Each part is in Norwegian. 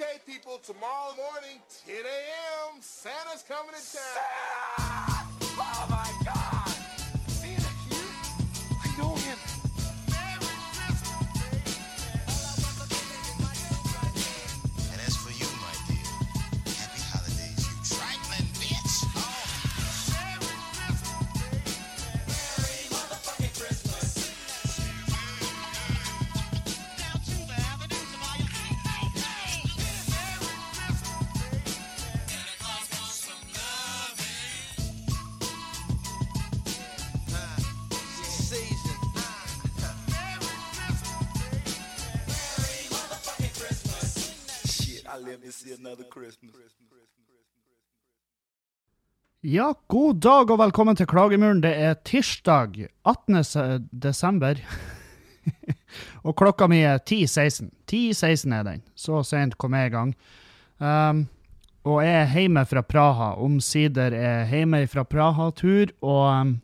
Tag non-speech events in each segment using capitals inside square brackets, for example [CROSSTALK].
Okay, people, tomorrow morning, 10 a.m., Santa's coming to town. Oh another Christmas. Ja, god dag og velkommen til Klagemuren. Det er tirsdag 18. desember. [LAUGHS] og klokka mi er 10.16. 10.16 er den. Så sent kom jeg i gang. Um, og jeg er hjemme fra Praha. Omsider er jeg hjemme fra Praha-tur, og um,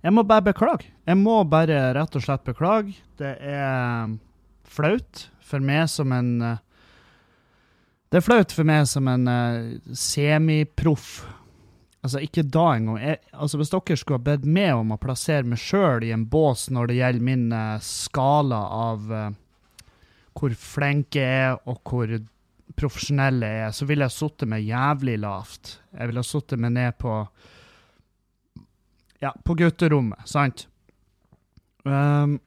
jeg må bare beklage. Jeg må bare rett og slett beklage. Det er um, flaut for meg som en uh, det er flaut for meg som en uh, semiproff. Altså, ikke da engang. Jeg- Altså, hvis dere skulle ha bedt meg om å plassere meg sjøl i en bås når det gjelder min uh, skala av uh, hvor flink jeg er, og hvor profesjonell jeg er, så ville jeg sittet meg jævlig lavt. Jeg ville sittet meg ned på Ja, på gutterommet, sant? Um,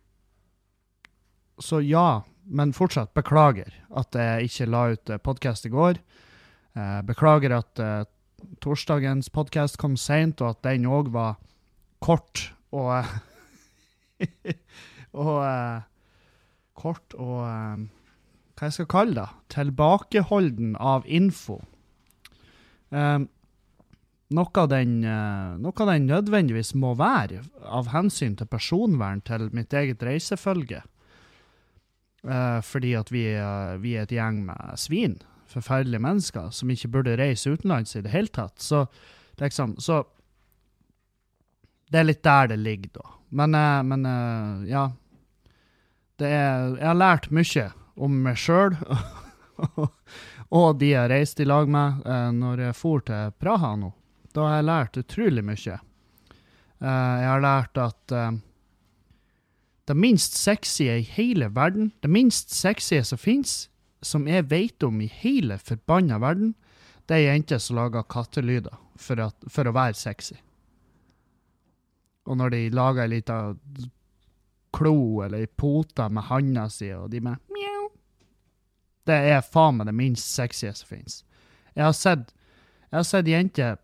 så ja, men fortsatt beklager at jeg ikke la ut podkast i går. Eh, beklager at eh, torsdagens podkast kom seint, og at den òg var kort og [LAUGHS] Og eh, kort og eh, Hva jeg skal kalle det? Tilbakeholden av info. Eh, noe den, eh, noe den nødvendigvis må være, av hensyn til personvern til mitt eget reisefølge. Eh, fordi at vi, vi er et gjeng med svin, forferdelige mennesker, som ikke burde reise utenlands i det hele tatt. Så liksom, så Det er litt der det ligger, da. Men, eh, men eh, ja. Er, jeg har lært mye om meg sjøl [LAUGHS] og de jeg reiste i lag med når jeg for til Praha nå. Da har jeg lært utrolig mye. Jeg har lært at det minst sexy i hele verden, det minst sexy som finnes, som jeg vet om i hele forbanna verden, det er jenter som lager kattelyder for, at, for å være sexy. Og når de lager ei lita klo eller ei pote med handa si, og de med mjau Det er faen meg det minst sexy som finnes. Jeg har sett Jeg har sett jenter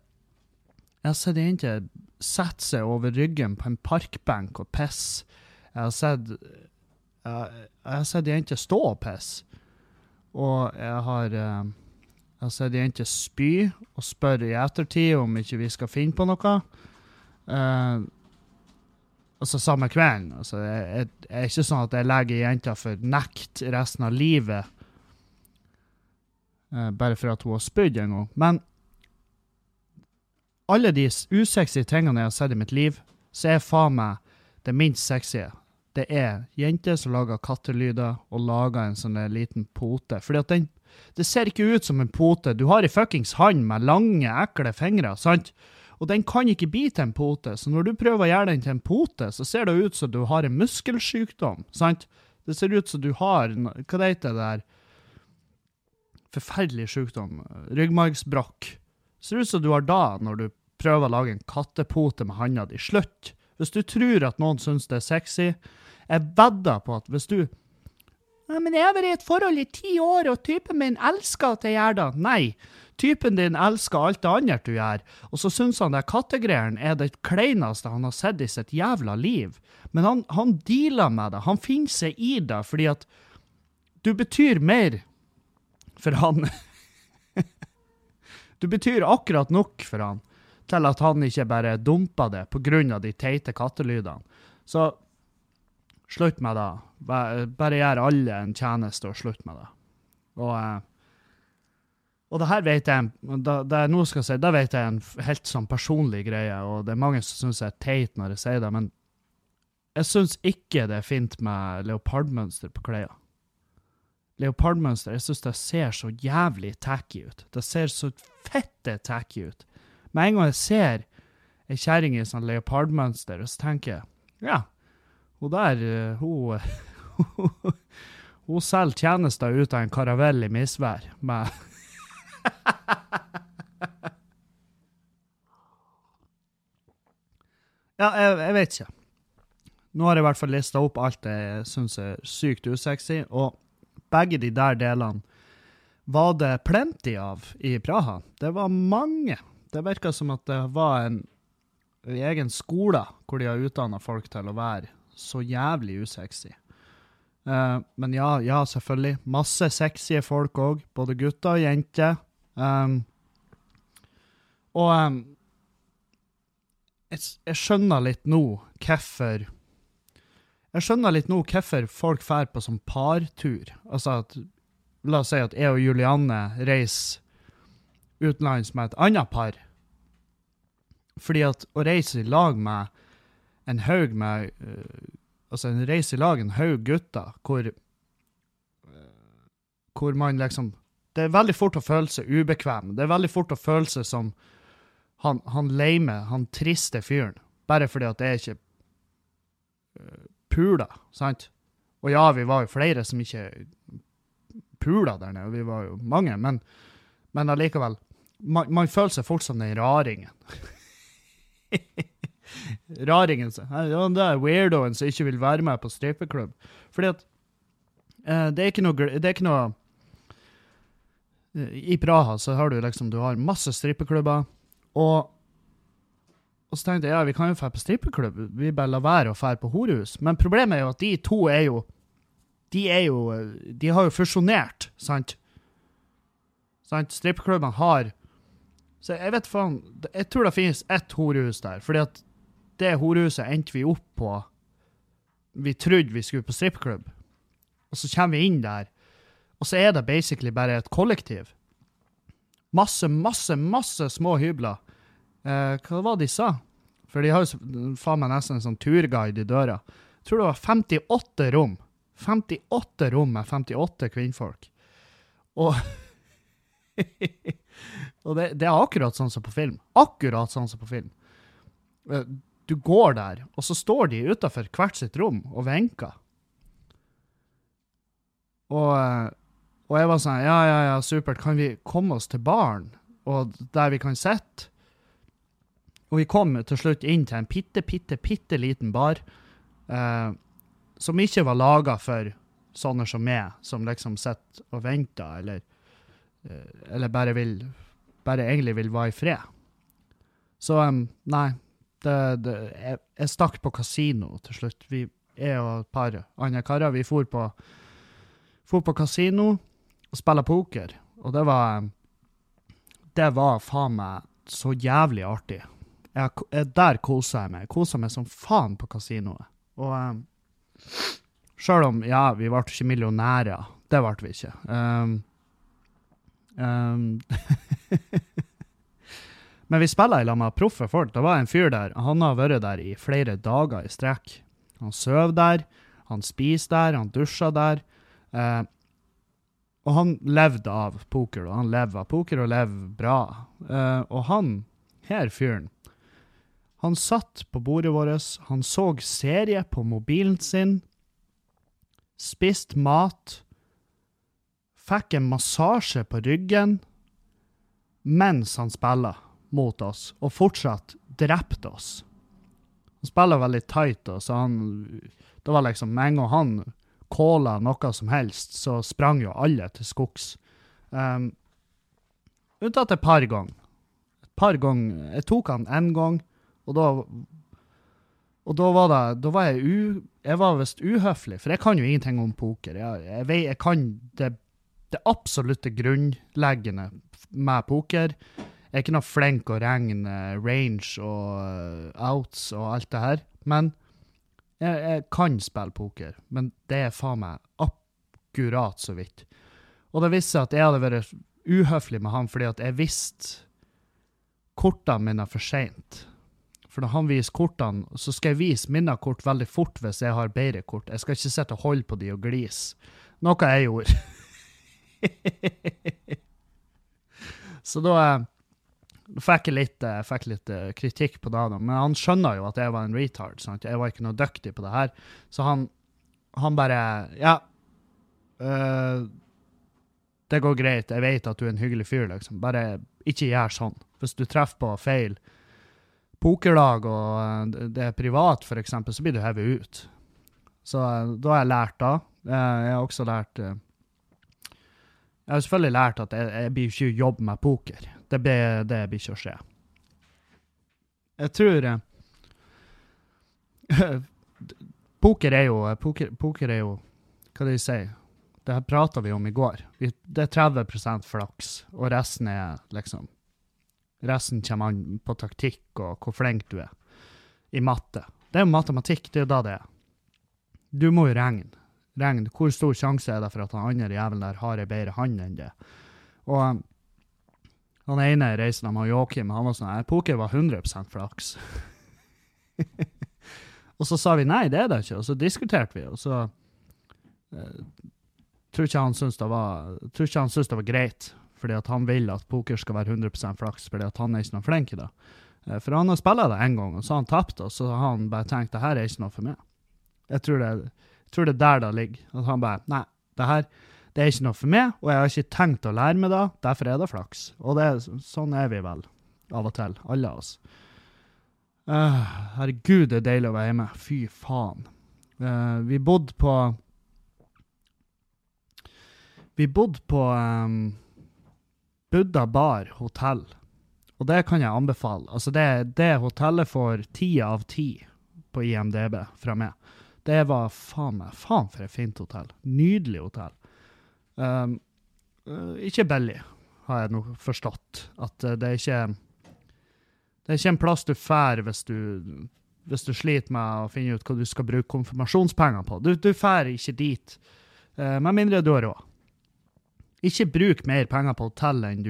Jeg har sett jenter sette seg over ryggen på en parkbenk og pisse. Jeg har sett jeg, jeg har sett jenter stå og pisse. Og jeg har eh, jeg har sett jenter spy og spørre i ettertid om ikke vi skal finne på noe. Uh, altså samme kvelden. Altså, jeg, er ikke sånn at jeg legger jenta for nekt resten av livet eh, bare for at hun har spydd en gang. Men alle de usexy tingene jeg har sett i mitt liv, så er faen meg det minst sexy. Det er jenter som lager kattelyder og lager en sånn liten pote. Fordi at den Det ser ikke ut som en pote. Du har ei fuckings hand med lange, ekle fingre, sant? Og den kan ikke bli til en pote, så når du prøver å gjøre den til en pote, så ser det ut som du har en muskelsykdom, sant? Det ser ut som du har Hva det heter det der? Forferdelig sykdom. Ryggmargsbrokk. Ser ut som du har da, når du prøver å lage en kattepote med handa di. Slutt! Hvis du tror at noen syns det er sexy, jeg vedder på at hvis du ja, men jeg har vært i et forhold i ti år, og typen min elsker at jeg gjør det. Nei, typen din elsker alt det andre du gjør, og så syns han det kattegreiene er det kleineste han har sett i sitt jævla liv. Men han, han dealer med det, han finner seg i det, fordi at du betyr mer for han. [LAUGHS] du betyr akkurat nok for han til at han ikke bare dumper det på grunn av de teite kattelydene. Så slutt med det. Bare, gjør alle en tjeneste og slutt med det. Og, eh, og det her vet jeg, det, det jeg nå skal si, det vet jeg er en helt sånn personlig greie, og det er mange som syns jeg er teit når jeg sier det, men jeg syns ikke det er fint med leopardmønster på klærne. leopardmønster, jeg syns det ser så jævlig tacky ut. Det ser så fette tacky ut. Med en gang jeg ser ei kjerring i sånn leopardmønster, så tenker jeg ja, hun der, eh, hun [LAUGHS] Hun selger tjenester ut av en karavell i misvær med [LAUGHS] Ja, jeg, jeg vet ikke. Nå har jeg i hvert fall lista opp alt jeg syns er sykt usexy, og begge de der delene var det plenty av i Praha. Det var mange. Det virka som at det var en egen skole hvor de har utdanna folk til å være så jævlig usexy. Uh, men ja, ja, selvfølgelig. Masse sexy folk òg. Både gutter og jenter. Um, og um, jeg, jeg skjønner litt nå hvorfor Jeg skjønner litt nå hvorfor folk drar på sånn partur. Altså at La oss si at jeg og Julianne reiser utenlands med et annet par. Fordi at å reise i lag med en haug med uh, Altså en reise i lag en haug gutter hvor eh, Hvor man liksom Det er veldig fort å føle seg ubekvem. Det er veldig fort å føle seg som han, han leime, han triste fyren. Bare fordi at det er ikke uh, pula, sant? Og ja, vi var jo flere som ikke pula der nede, vi var jo mange, men, men allikevel. Man, man føler seg fort som den raringen. [LAUGHS] raringen som det er weirdoen som ikke vil være med på strippeklubb. Fordi at eh, det er ikke noe, det er ikke noe eh, I Praha så har du liksom, du har masse strippeklubber, og og så tenkte jeg ja, vi kan jo dra på strippeklubb, vi bare lar være å dra på horehus. Men problemet er jo at de to er jo De er jo De har jo fusjonert, sant? Sant? Strippeklubbene har Så jeg vet faen Jeg tror det finnes ett horehus der, fordi at det horehuset endte vi opp på Vi trodde vi skulle på strippklubb, og så kommer vi inn der, og så er det basically bare et kollektiv. Masse, masse, masse små hybler. Eh, hva var det de sa? For de har jo faen meg nesten en sånn turguide i døra. Jeg tror det var 58 rom. 58 rom med 58 kvinnfolk. Og [LAUGHS] Og det, det er akkurat sånn som på film. Akkurat sånn som på film. Du går der, og så står de utafor hvert sitt rom og venker. Og, og jeg var sånn Ja, ja, ja, supert. Kan vi komme oss til baren, og der vi kan sitte? Og vi kom til slutt inn til en bitte, bitte, bitte liten bar eh, som ikke var laga for sånne som meg, som liksom sitter og venter, eller, eh, eller bare vil Bare egentlig vil være i fred. Så um, nei, det, det, jeg, jeg stakk på kasino til slutt. Vi, er og et par andre karer, vi for på, for på kasino og spille poker. Og det var Det var faen meg så jævlig artig. Jeg, der kosa jeg meg. Jeg kosa meg som faen på kasinoet. Og um, sjøl om, ja, vi ble ikke millionærer. Det ble vi ikke. Um, [LAUGHS] um, Men vi spiller i lag med proffe folk. Det var en fyr der. Han har vært der i flere dager i strekk. Han sover der, han spiser der, han dusjer der. Eh, og han levde av poker, og han lever av poker og lever bra. Eh, og han her fyren, han satt på bordet vårt, han så serie på mobilen sin, spiste mat, fikk en massasje på ryggen mens han spiller mot oss, og fortsatt drepte oss. Han spiller veldig tight, og så han Det var liksom med en gang han calla noe som helst, så sprang jo alle til skogs. Um, unntatt et par ganger. Et par ganger. Jeg tok han én gang, og da og da var det Da var jeg u... Jeg var visst uhøflig, for jeg kan jo ingenting om poker. Jeg, jeg, jeg kan det, det absolutte grunnleggende med poker. Jeg er ikke noe flink å regne range og eh, outs og alt det her, men jeg, jeg kan spille poker. Men det er faen meg akkurat så vidt. Og det viste seg at jeg hadde vært uhøflig med han fordi at jeg visste kortene mine for seint. For når han viser kortene, så skal jeg vise mine kort veldig fort hvis jeg har bedre kort. Jeg skal ikke sitte og holde på de og glise. Noe jeg gjorde. [LAUGHS] Så eh, da fikk litt, eh, fikk litt eh, kritikk på det, men han skjønner jo at jeg var en retard. Sant? Jeg var ikke noe dyktig på det her. Så han, han bare Ja, Uh, det går greit. Jeg vet at du er en hyggelig fyr, liksom. Bare ikke gjør sånn. Hvis du treffer på feil pokerlag, og det er privat, eksempel, så blir du hevet ut. Så da har jeg lært da. Jeg har også lært Jeg har selvfølgelig lært at jeg, jeg blir ikke jobb med poker. Det blir, ikke å skje. Jeg tror eh, [LAUGHS] Poker er jo poker, poker er jo Hva de sier Det her prata vi om i går. Vi, det er 30% flaks, og resten er liksom Resten kommer an på taktikk og hvor flink du er i matte. Det er jo matematikk, det er jo da det er. Du må jo regne. Regne. Hvor stor sjanse er det for at han andre jævelen der har ei bedre hånd enn det? Og han ene reisen med Joakim, han var sånn her, Poker var 100% flaks. [LAUGHS] og så sa vi nei, det er det ikke, og så diskuterte vi, og så eh, tror ikke han syntes det var det var greit, fordi at han vil at poker skal være 100% flaks, fordi at han er ikke noe flink i det. Eh, for han har spilt det en gang, og så har han tapt, og så har han bare tenkt det her er ikke noe for meg. Jeg tror det, jeg tror det er der det ligger. At han bare Nei, det her det er ikke noe for meg, og jeg har ikke tenkt å lære meg det, derfor er det flaks. Og det, sånn er vi vel, av og til, alle oss. Uh, herregud, det er deilig å være hjemme. Fy faen. Uh, vi bodde på Vi bodde på um, Buddha Bar hotell, og det kan jeg anbefale. Altså, det, det hotellet får ti av ti på IMDb fra meg. Det var faen meg Faen for et fint hotell. Nydelig hotell. Um, ikke billig, har jeg nå forstått. At eh, det er ikke Det er ikke en plass du drar hvis du hvis du sliter med å finne ut hva du skal bruke konfirmasjonspenger på. Du, du ikke dit, uh, med mindre du har råd. Ikke bruk mer penger på hotell enn,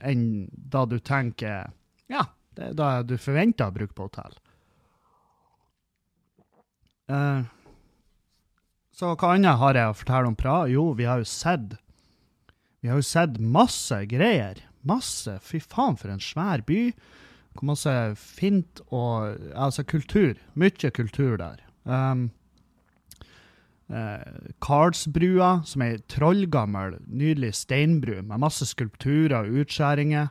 enn da du tenker Ja, det er da du forventer å bruke på hotell. Eh, så hva annet har jeg å fortelle om Praha? Jo, vi har jo sett Vi har jo sett masse greier. Masse. Fy faen, for en svær by. Hvor masse fint og Altså kultur. Mye kultur der. Um, eh, Karlsbrua, som er ei trollgammel, nydelig steinbru med masse skulpturer og utskjæringer.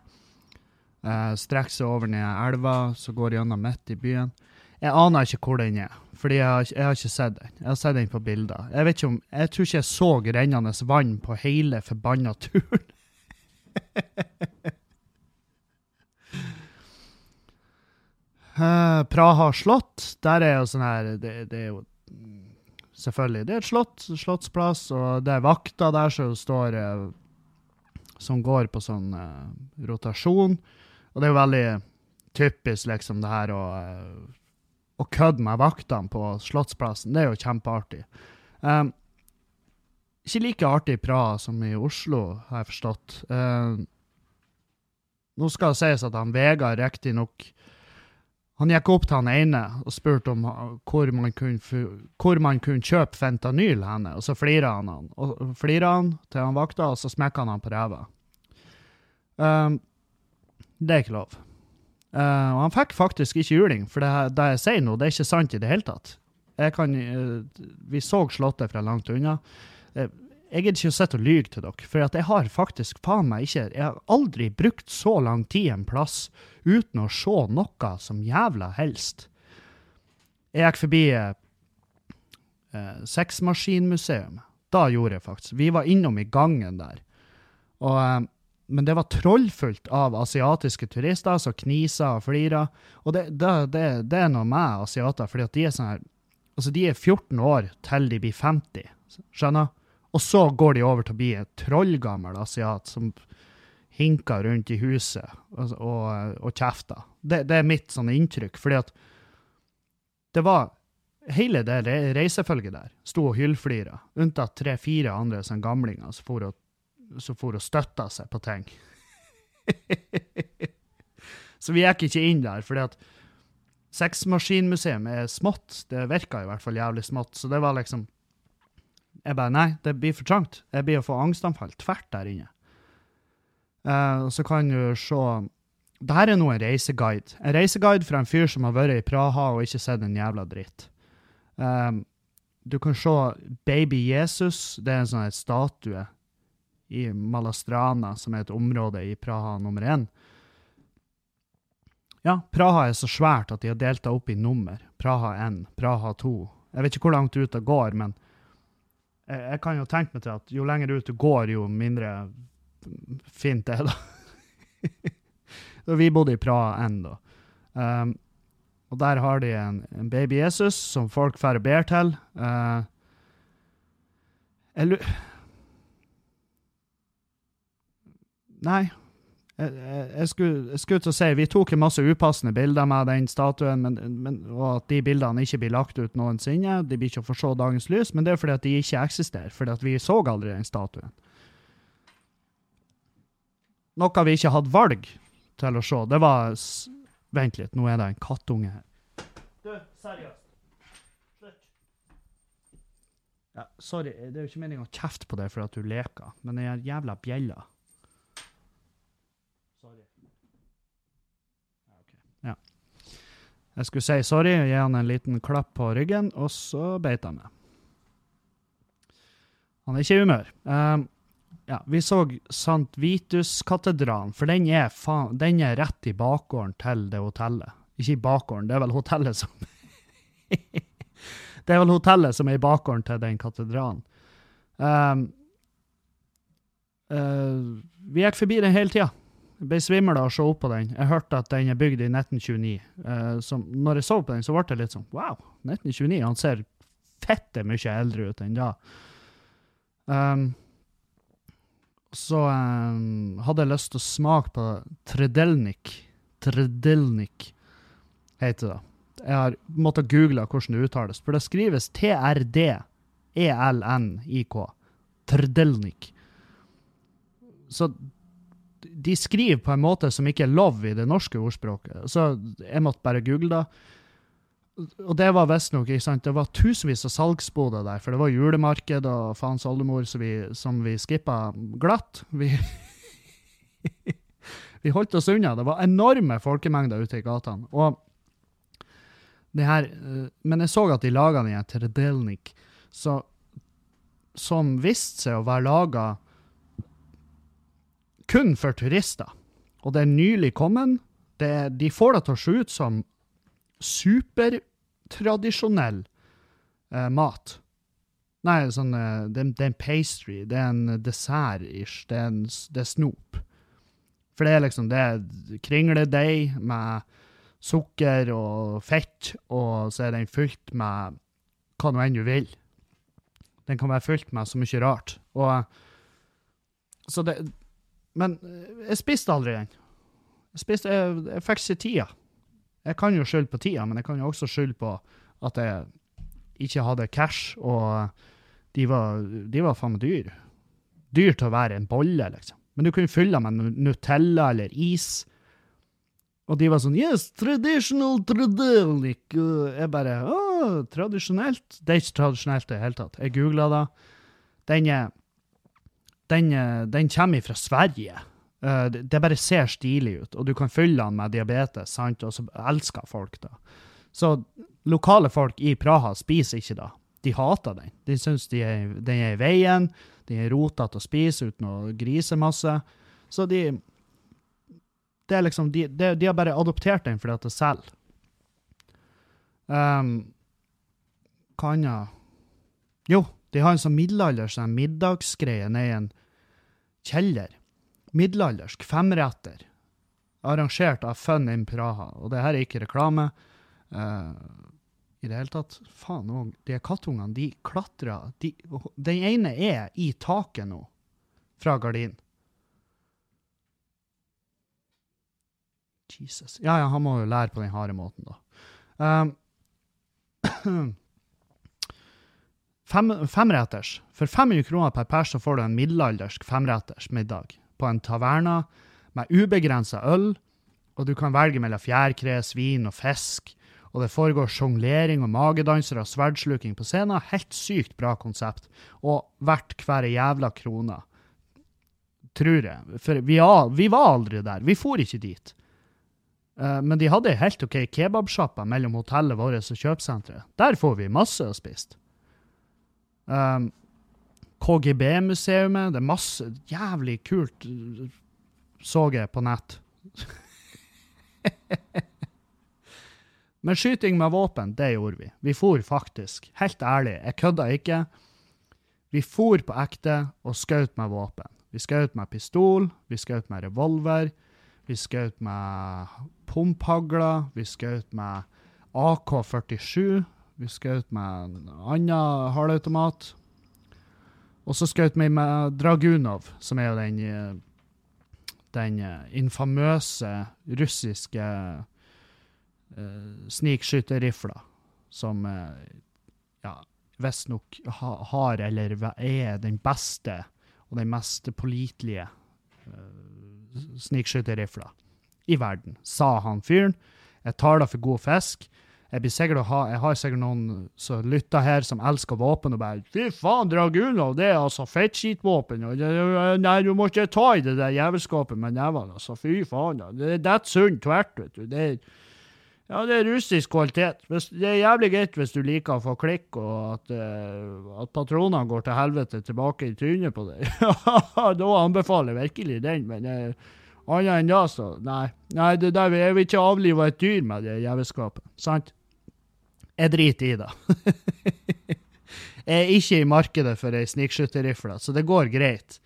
Uh, strekker seg over ned elva, som går gjennom midt i byen. Jeg aner ikke hvor den er, fordi jeg har, jeg har ikke sett den. Jeg har sett den på bilder. Jeg vet ikke om, jeg tror ikke jeg så rennende vann på hele forbanna turen. uh, [LAUGHS] Praha slott, der er jo sånn her det, det er jo Selvfølgelig. Det er et slott, slottsplass, og det er vakter der som står uh, Som går på sånn uh, rotasjon. Og det er jo veldig typisk, liksom, det her å å kødde med vaktene på Slottsplassen. Det er jo kjempeartig. Um, ikke like artig i Praha som i Oslo, har jeg forstått. Um, nå skal det sies at han Vegard riktignok Han gikk opp til han ene og spurte om hvor man kunne, hvor man kunne kjøpe fentanyl henne, og så flira han han. Og flira han til han vakta, og så smekka han han på ræva. Um, det er ikke lov. Eh, og han fikk faktisk ikke juling, for det, det jeg sier nå, det er ikke sant i det hele tatt. Jeg kan, uh, vi så Slottet fra langt unna. Uh, jeg gidder ikke å sitte og lyge til dere, for jeg har faktisk faen meg ikke Jeg har aldri brukt så lang tid en plass uten å se noe som jævla helst. Jeg gikk forbi uh, Sexmaskinmuseum. Da gjorde jeg faktisk. Vi var innom i gangen der. Og men det var trollfullt av asiatiske turister som knisa og flira. Og det, det, det, det er noe med asiater, fordi at de er sånn her Altså, de er 14 år til de blir 50, skjønner? Og så går de over til å bli en trollgammel asiat som hinker rundt i huset og, og, og kjefter. Det, er mitt sånne inntrykk, fordi at det var Hele det reisefølget der sto og hyllflira, unntatt tre-fire andre som gamlinger som for og som for og støtta seg på ting. [LAUGHS] så vi gikk ikke inn der, fordi at Sexmaskinmuseum er smått. Det virka i hvert fall jævlig smått. Så det var liksom Jeg bare Nei, det blir for trangt. Jeg blir å få angstanfall tvert der inne. Og så kan du se det her er nå en reiseguide. En reiseguide fra en fyr som har vært i Praha og ikke sett en jævla dritt. Um, du kan se Baby Jesus. Det er en sånn statue i Malastrana, som er et område i Praha nummer én. Ja, Praha er så svært at de har delt opp i nummer. Praha 1, Praha 2. Jeg vet ikke hvor langt ut det går, men jeg, jeg kan jo tenke meg til at jo lenger ut du går, jo mindre fint det [LAUGHS] er, da. Vi bodde i Praha 1, da. Um, og der har de en, en baby Jesus som folk drar og ber til. Uh, jeg lu- Nei. Jeg, jeg, jeg, skulle, jeg skulle til å si Vi tok en masse upassende bilder med den statuen, men, men, og at de bildene ikke blir lagt ut noensinne. De blir ikke å få se dagens lys, men det er fordi at de ikke eksisterer. Fordi at vi så aldri den statuen. Noe vi ikke hadde valg til å se. Det var Vent litt, nå er det en kattunge her. Du, seriøst. Slutt. Ja, sorry, det er jo ikke meningen å kjefte på deg for at du leker, men den jævla bjella Sorry. Ja, ok. Ja. Jeg skulle si sorry, gi han en liten klapp på ryggen, og så beit han meg. Han er ikke i humør. Um, ja, vi så St. Vitus-katedralen, for den er, faen, den er rett i bakgården til det hotellet. Ikke i bakgården, det er vel hotellet som [LAUGHS] Det er vel hotellet som er i bakgården til den katedralen. Um, uh, vi gikk forbi den hele tida. Jeg ble svimmel av å se opp på den. Jeg hørte at den er bygd i 1929. Uh, som, når jeg så på den, så ble det litt sånn Wow, 1929? Han ser fette mye eldre ut enn da. Um, så um, hadde jeg lyst til å smake på Tredelnik. Tredelnik heter det. Jeg har måttet google hvordan det uttales, for det skrives T-R-D-E-L-N-I-K. Tredelnik. Så de skriver på en måte som ikke er lov i det norske ordspråket. Så jeg måtte bare google det. Og det var visstnok det var tusenvis av salgsboder der, for det var julemarked og faens oldemor som vi skippa glatt. Vi, [LAUGHS] vi holdt oss unna. Det var enorme folkemengder ute i gatene. Og det her, eh, men jeg så at de laga den i Tredelnik, så, som viste seg å være laga kun for turister. Og det er nylig kommet. Det, de får det til å se ut som supertradisjonell eh, mat. Nei, sånn, eh, det, det er en pastry, det er en dessert-ish, det, det er snop. For det er liksom det er kringledeig med sukker og fett, og så er den fylt med hva nå enn du vil. Den kan være fylt med så mye rart. Og så det Men eh, jeg spiste aldri den. Jeg, spiste, jeg, jeg ikke tida. Jeg kan jo skylde på tida, men jeg kan jo også skylde på at jeg ikke hadde cash, og de var, de var faen meg dyr. Dyr til å være en bolle, liksom. Men du kunne fylle med Nutella eller is. Og de var sånn Yes, traditional tradelic. Jeg bare Å, tradisjonelt? Det er ikke tradisjonelt i det hele tatt. Jeg googla det. Den er den, eh, den kommer fra Sverige. Eh, det, det bare ser stilig ut, og du kan fylle den med diabetes, sant, og så elsker folk det. Så lokale folk i Praha spiser ikke det. De hater den. De syns de den er i veien, de er rotete å spise uten å grise masse. Så de det er liksom, de, de, de har bare adoptert den fordi at det selger. Um, hva annet? Jo, de har en sånn middelalders middagsgreie nede i en kjeller. Middelaldersk femretter. Arrangert av Fun in Praha. Og det her er ikke reklame. Uh, I det hele tatt. Faen òg. De kattungene, de klatrer. De, den ene er i taket nå, fra gardinen. Jesus. Ja, ja, han må jo lære på den harde måten, da. Um, [CLEARS THROAT] fem, femretters. For 500 kroner per pers så får du en middelaldersk femretters middag på en taverna med ubegrensa øl, og du kan velge mellom fjærkre, svin og fisk. og det foregår sjonglering og magedanser og sverdsluking på scenen. Helt sykt bra konsept, og verdt hver jævla krone. Tror jeg. For vi, vi var aldri der. Vi for ikke dit. Eh, men de hadde ei helt OK kebabsjappa mellom hotellet vårt og kjøpesenteret. Der får vi masse å spist. Um, KGB-museumet, det er masse jævlig kult, så jeg på nett. [LAUGHS] Men skyting med våpen, det gjorde vi. Vi for faktisk. Helt ærlig, jeg kødda ikke. Vi for på ekte og skjøt med våpen. Vi skjøt med pistol, vi skjøt med revolver, vi skjøt med pumphagler, vi skjøt med AK-47, vi skjøt med en annen halvautomat. Og så skjøt vi med Dragunov, som er jo den, eh, den eh, infamøse russiske uh, snikskytterrifla, som uh, ja, visstnok ha, har eller er den beste og den mest pålitelige uh, snikskytterrifla i verden, sa han fyren. Jeg tar det for god fisk. Jeg, blir sikkert å ha, jeg har sikkert noen som lytter her, som elsker våpen, og bare Fy faen, Dragunov, det er altså fettskitvåpen. Nei, du må ikke ta i det der jævelskapet med nevene, altså. Fy faen. Det er dett sunt tvert, vet du. Det er, ja, det er russisk kvalitet. Det er jævlig greit hvis du liker å få klikk, og at, uh, at patronene går til helvete tilbake i trynet på deg. [LAUGHS] da anbefaler jeg virkelig den, men uh, annet enn det, så nei. Nei, det der, jeg vil ikke avlive et dyr med det jævelskapet. Sant? Jeg driter i det. [LAUGHS] jeg er ikke i markedet for ei snikskytterrifle, så det går greit.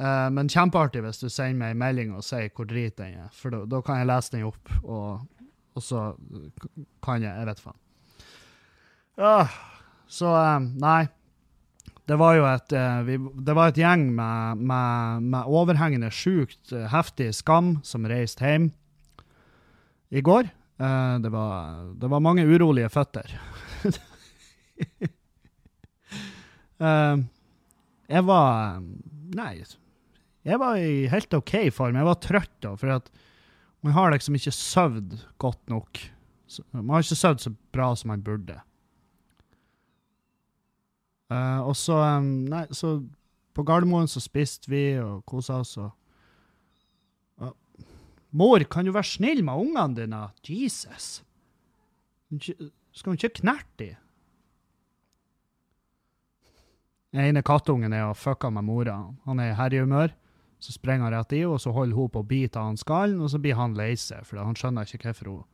Uh, men kjempeartig hvis du sender meg en melding og sier hvor drit den er, for da, kan jeg lese den opp, og, og så kan jeg Jeg vet faen. Uh, så eh, nei. Det var jo et, eh, vi, det var et gjeng med, med, med overhengende sjukt heftig skam som reiste hjem i går. Eh, det, var, det var mange urolige føtter. [LAUGHS] Eh, jeg var Nei, jeg var i helt OK form. Jeg var trøtt, da, for at man har liksom ikke søvd godt nok. Man har ikke søvd så bra som man burde. Eh, og så Nei, så på Gardermoen så spiste vi og kosa oss og. Mor, kan du være snill med ungene dine? Jesus. Skal hun ikke knerte dem? Den ene kattungen er og fucka med mora. Han er i herjehumør. Så sprenger han rett i henne, og så holder hun på å bite av han skallen, og så blir han lei seg, for han skjønner ikke hvorfor hun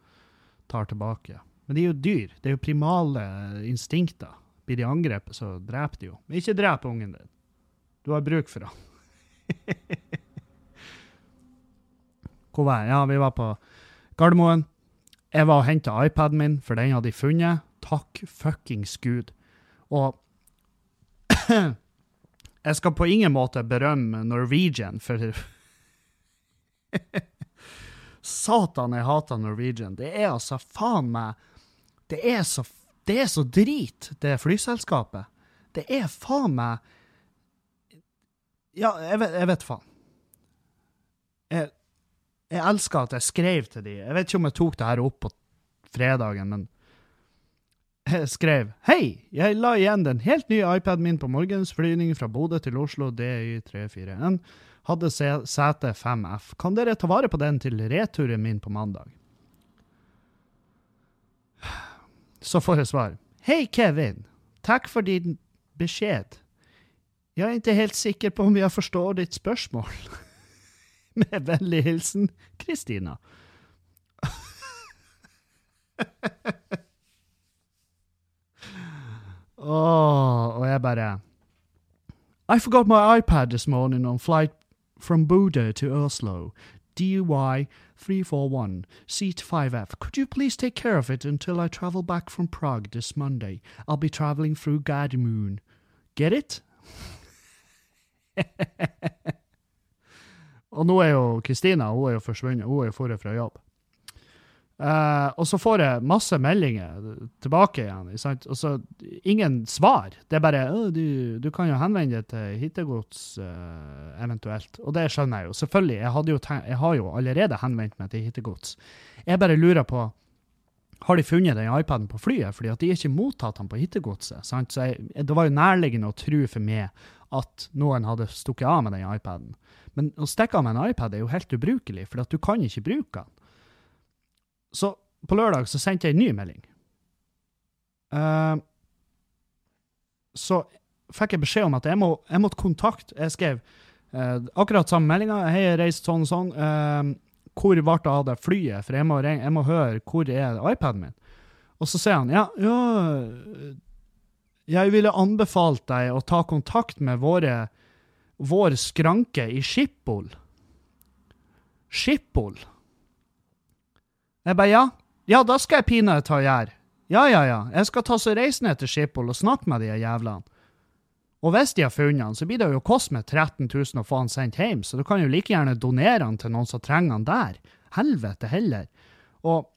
tar tilbake. Men de er jo dyr. Det er jo primale instinkter. Blir de angrepet, så dreper de jo. Men ikke drep ungen din. Du har bruk for han. [LAUGHS] Hvor var jeg? Ja, vi var på Gardermoen. Jeg var og henta iPaden min, for den hadde de funnet. Takk fuckings gud. Og [CLEARS THROAT] jeg skal på ingen måte berømme Norwegian for [LAUGHS] Satan, jeg hater Norwegian. Det er altså faen meg Det er så, det er så drit, det flyselskapet. Det er faen meg Ja, jeg vet, jeg vet faen. Jeg, jeg elsker at jeg skrev til de. Jeg vet ikke om jeg tok det her opp på fredagen, men jeg skrev Hei, jeg la igjen den helt nye iPaden min på morgens flyvning fra Bodø til Oslo DY341. Hadde se- sete 5F. Kan dere ta vare på den til returen min på mandag? Så får jeg svar. Hei, Kevin. Takk for din beskjed. Jeg er ikke helt sikker på om jeg forstår ditt spørsmål. [LAUGHS] [LAUGHS] Med vennlig hilsen Kristina. [LAUGHS] Åh, og jeg bare I forgot my iPad this morning on flight from Buda to Oslo. DUI 341, seat 5F. Could you please take care of it until I travel back from Prague this Monday? I'll be traveling through Gardermoen. Get it? [LAUGHS] Og nå er jo Kristina hun er jo forsvunnet. Hun er jo forrige fra jobb. Uh, og så får jeg masse meldinger tilbake igjen. sant? Og så ingen svar. Det er bare du, du kan jo henvende deg til hittegods uh, eventuelt. Og det skjønner jeg jo. Selvfølgelig. Jeg, jo jeg har jo allerede henvendt meg til hittegods. Jeg bare lurer på har de funnet den iPaden på flyet, fordi at de ikke mottatt den på hittegodset. Så jeg, det var jo nærliggende å tro for meg at noen hadde stukket av med den iPaden. Men å stikke av med en iPad er jo helt ubrukelig, for du kan ikke bruke den. Så på lørdag så sendte jeg en ny melding. Uh, så fikk jeg beskjed om at jeg, må, jeg måtte kontakte Jeg skrev uh, akkurat samme meldinga. Hei, jeg reiste sånn og sånn. Uh, hvor ble det av det flyet? For jeg må, jeg må høre hvor er iPaden min. Og så sier han ja, ja Jeg ville anbefalt deg å ta kontakt med våre, vår skranke i Schiphol. Schiphol? Jeg bare ja. Ja, da skal jeg pinadø ta gjær. Ja, ja, ja. Jeg skal ta så reise ned til Schiphol og snakke med de jævlene. Og hvis de har funnet han, så blir det jo kost meg 13 000 å få han sendt hjem, så du kan jo like gjerne donere han til noen som trenger han der. Helvete heller. Og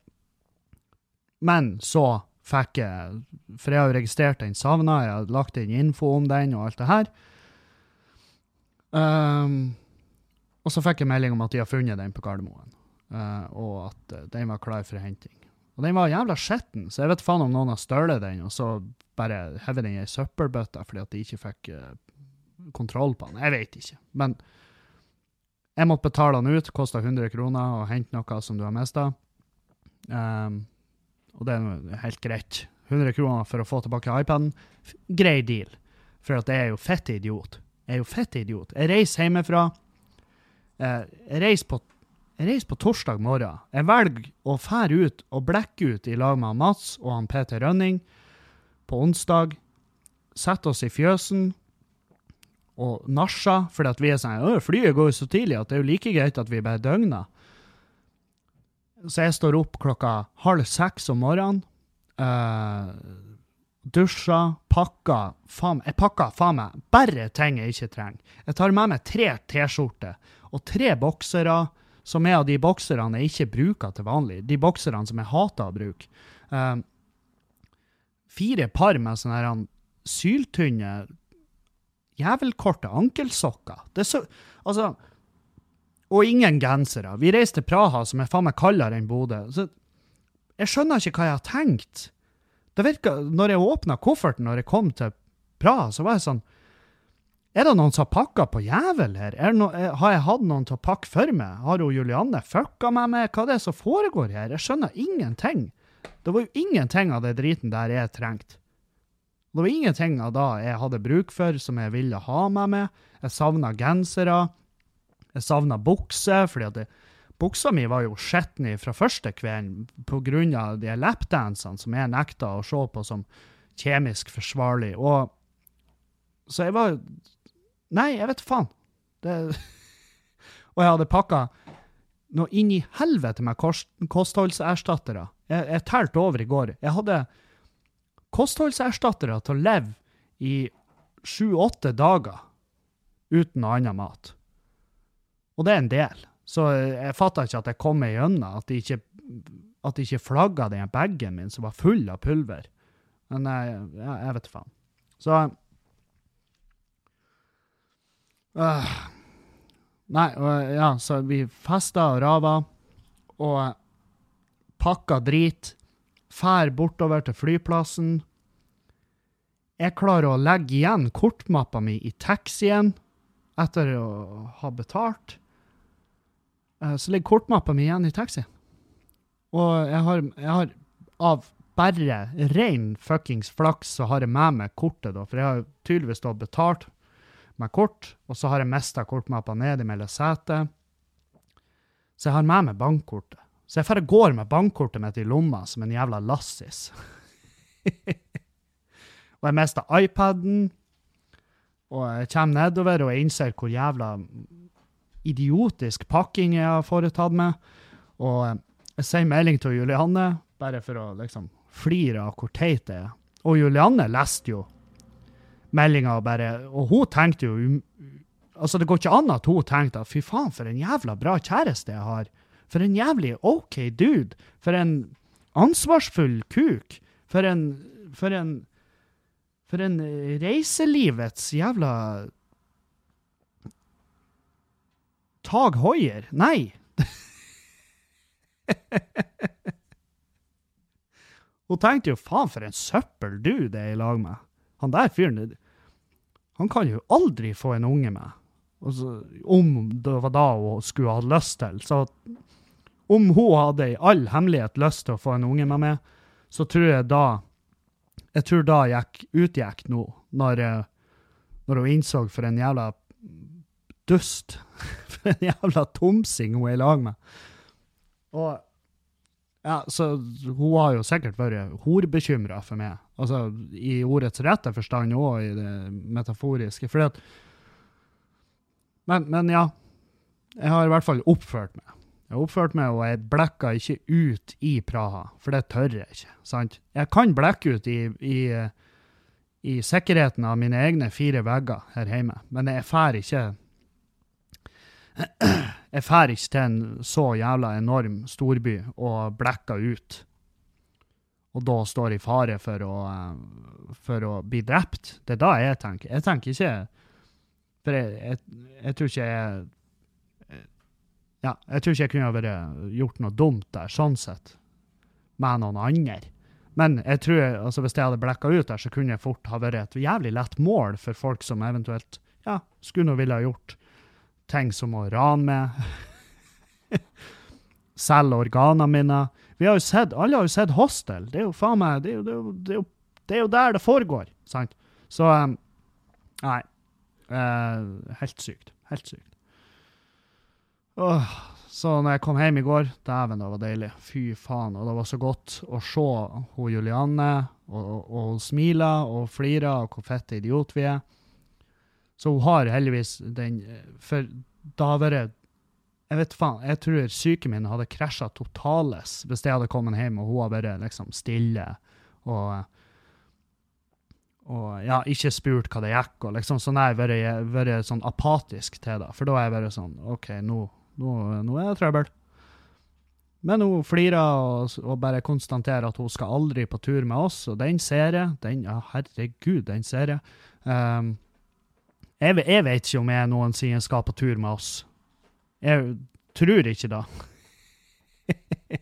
Men så fikk jeg For jeg har jo registrert den savna, jeg har lagt inn info om den og alt det her. Ehm, og så fikk jeg melding om at de har funnet den på Gardermoen, uh, og at uh, den var klar for henting. Og den var jævla skitten, så jeg vet faen om noen har stjålet den, og så bare hevet den i ei søppelbøtte fordi at de ikke fikk uh, kontroll på den. Jeg vet ikke. Men jeg måtte betale den ut, kosta 100 kroner, og hente noe som du har mista. og det er helt greit. 100 kroner for å få tilbake iPaden. Grei deal. For at jeg er jo fett idiot. Jeg er jo fett idiot. Jeg reiser hjemmefra. Eh, jeg reiser på jeg reiser på torsdag morgen. Jeg velger å fære ut og blekke ut i lag med Mats og han Peter Rønning på onsdag. Sette oss i fjøsen og nasja, fordi at vi er sånn «Å, Flyet går jo så tidlig at det er jo like greit at vi bare døgner. Så jeg står opp klokka halv seks om morgenen. Uh, dusja, pakka faen, Jeg pakka faen meg bare ting jeg ikke trenger. Jeg tar med meg tre T-skjorter og tre boksere som er av de bokserne jeg ikke bruker til vanlig. De bokserne som jeg hater å bruke. Um, fire par med sånne her syltynne, jævelkorte ankelsokker. Det er så Altså Og ingen gensere. Vi reiste til Praha, som er faen meg kaldere enn Bodø. Så jeg skjønner ikke hva jeg har tenkt. Det virka, når jeg åpna kofferten når jeg kom til Praha, så var jeg sånn er det noen som har pakka på jævel her? Er det no, er, har jeg hatt noen til å pakke for meg? Har hun Julianne fucka meg med Hva Hva er det som foregår her? Jeg skjønner ingenting. Det var jo ingenting av det driten der jeg trengte. Det var ingenting av det jeg hadde bruk for, som jeg ville ha meg med. Jeg savna gensere. Jeg savna bukser, fordi at det, buksa mi var jo skitten fra første kvelden av de lapdansene som jeg nekta å se på som kjemisk forsvarlig. Og så jeg var Nei, jeg vet faen. Det [LAUGHS] Og jeg hadde pakka noe inn i helvete med kost, kostholdserstattere. Jeg, jeg telte over i går. Jeg hadde kostholdserstattere til å leve i sju-åtte dager uten noe annet mat. Og det er en del. Så jeg fatta ikke at jeg kom meg gjennom, at de ikke, at de ikke flagga den bagen min som var full av pulver. Men jeg, jeg vet faen. Så øh, Nei, og, ja, så vi festa og rava, og pakka drit, fær bortover til flyplassen. Jeg klarer å legge igjen kortmappa mi i taxien etter å ha betalt. Eh, Så ligger kortmappa mi igjen i taxien. Og jeg har, jeg har av bare ren fuckings flaks så har jeg med meg kortet, da, for jeg har tydeligvis da betalt med kort, og så har jeg mista kortmappa ned mellom setet. Så jeg har med meg bankkortet. Så jeg bare går med bankkortet mitt i lomma som en jævla lassis. [LAUGHS] og jeg mista iPaden, og jeg kommer nedover og jeg innser hvor jævla idiotisk pakking jeg har foretatt meg. Og jeg sender melding til Julianne, bare for å liksom flire av hvor teit det er. Og Julianne leste jo meldinga bare Og hun tenkte jo um- Altså, det går ikke an at hun tenkte at fy faen, for en jævla bra kjæreste jeg har. For en jævlig OK dude. For en ansvarsfull kuk. For en For en For en reiselivets jævla Tag Hoier? Nei. Hun tenkte jo faen for en søppel du det er i lag med. Han der fyren, han kan jo aldri få en unge med. Så, om det var da hun skulle ha lyst til. Så om hun hadde i all hemmelighet lyst til å få en unge med meg, så tror jeg da Jeg tror da gikk, utgikk nå, når, eh, når hun innså for en jævla dust. [LAUGHS] For en jævla tomsing hun er i lag med. Og ja, så hun har jo sikkert vært horbekymra for meg. Altså i ordets rette forstand og i det metaforiske. Fordi at men, men ja. Jeg har i hvert fall oppført meg. Jeg har oppført meg, og jeg blekka ikke ut i Praha, for det tør jeg ikke. sant? Jeg kan blekke ut i, i, i sikkerheten av mine egne fire vegger her hjemme, men jeg fær ikke Jeg drar ikke til en så jævla enorm storby og blekker ut. Og da står i fare for å, eh, for å bli drept. Det er da jeg tenker. Jeg tenker ikke For jeg, jeg, jeg tror ikke jeg ja, jeg tror ikke jeg kunne vært gjort noe dumt der, sånn sett, med noen andre. Men jeg tror, altså hvis jeg hadde blekka ut der, så kunne jeg fort ha vært et jævlig lett mål for folk som eventuelt ja, skulle nå ville ha gjort ting som å rane meg, [LAUGHS] selge organene mine. Vi har jo sett, Alle har jo sett Hostel. Det er jo faen meg det er jo, det er jo, det er jo, det er jo der det foregår. sant? Så um, Nei. Uh, helt sykt. Helt sykt. Åh, så når jeg kom hjem i går, dæven, det var deilig. Fy faen. Og det var så godt å se hun Julianne, og, og, og og flirer, og hvor fette idiot vi er. Så hun har heldigvis den For da har vært Jeg vet faen, jeg tror psyken min hadde krasja totales hvis jeg hadde kommet hjem og hun hadde vært liksom stille og og ja, ikke spurt hva det gikk, og liksom sånn jeg vært, vært sånn apatisk til det. For da er jeg bare sånn OK, nå, nå, nå er det trøbbel. Men hun flirer og, og bare konstaterer at hun skal aldri på tur med oss, og den ser jeg. Den, ja, herregud, den ser jeg. Um, jeg, jeg vet ikke om jeg noensinne skal på tur med oss. Jeg tror ikke det. [LAUGHS]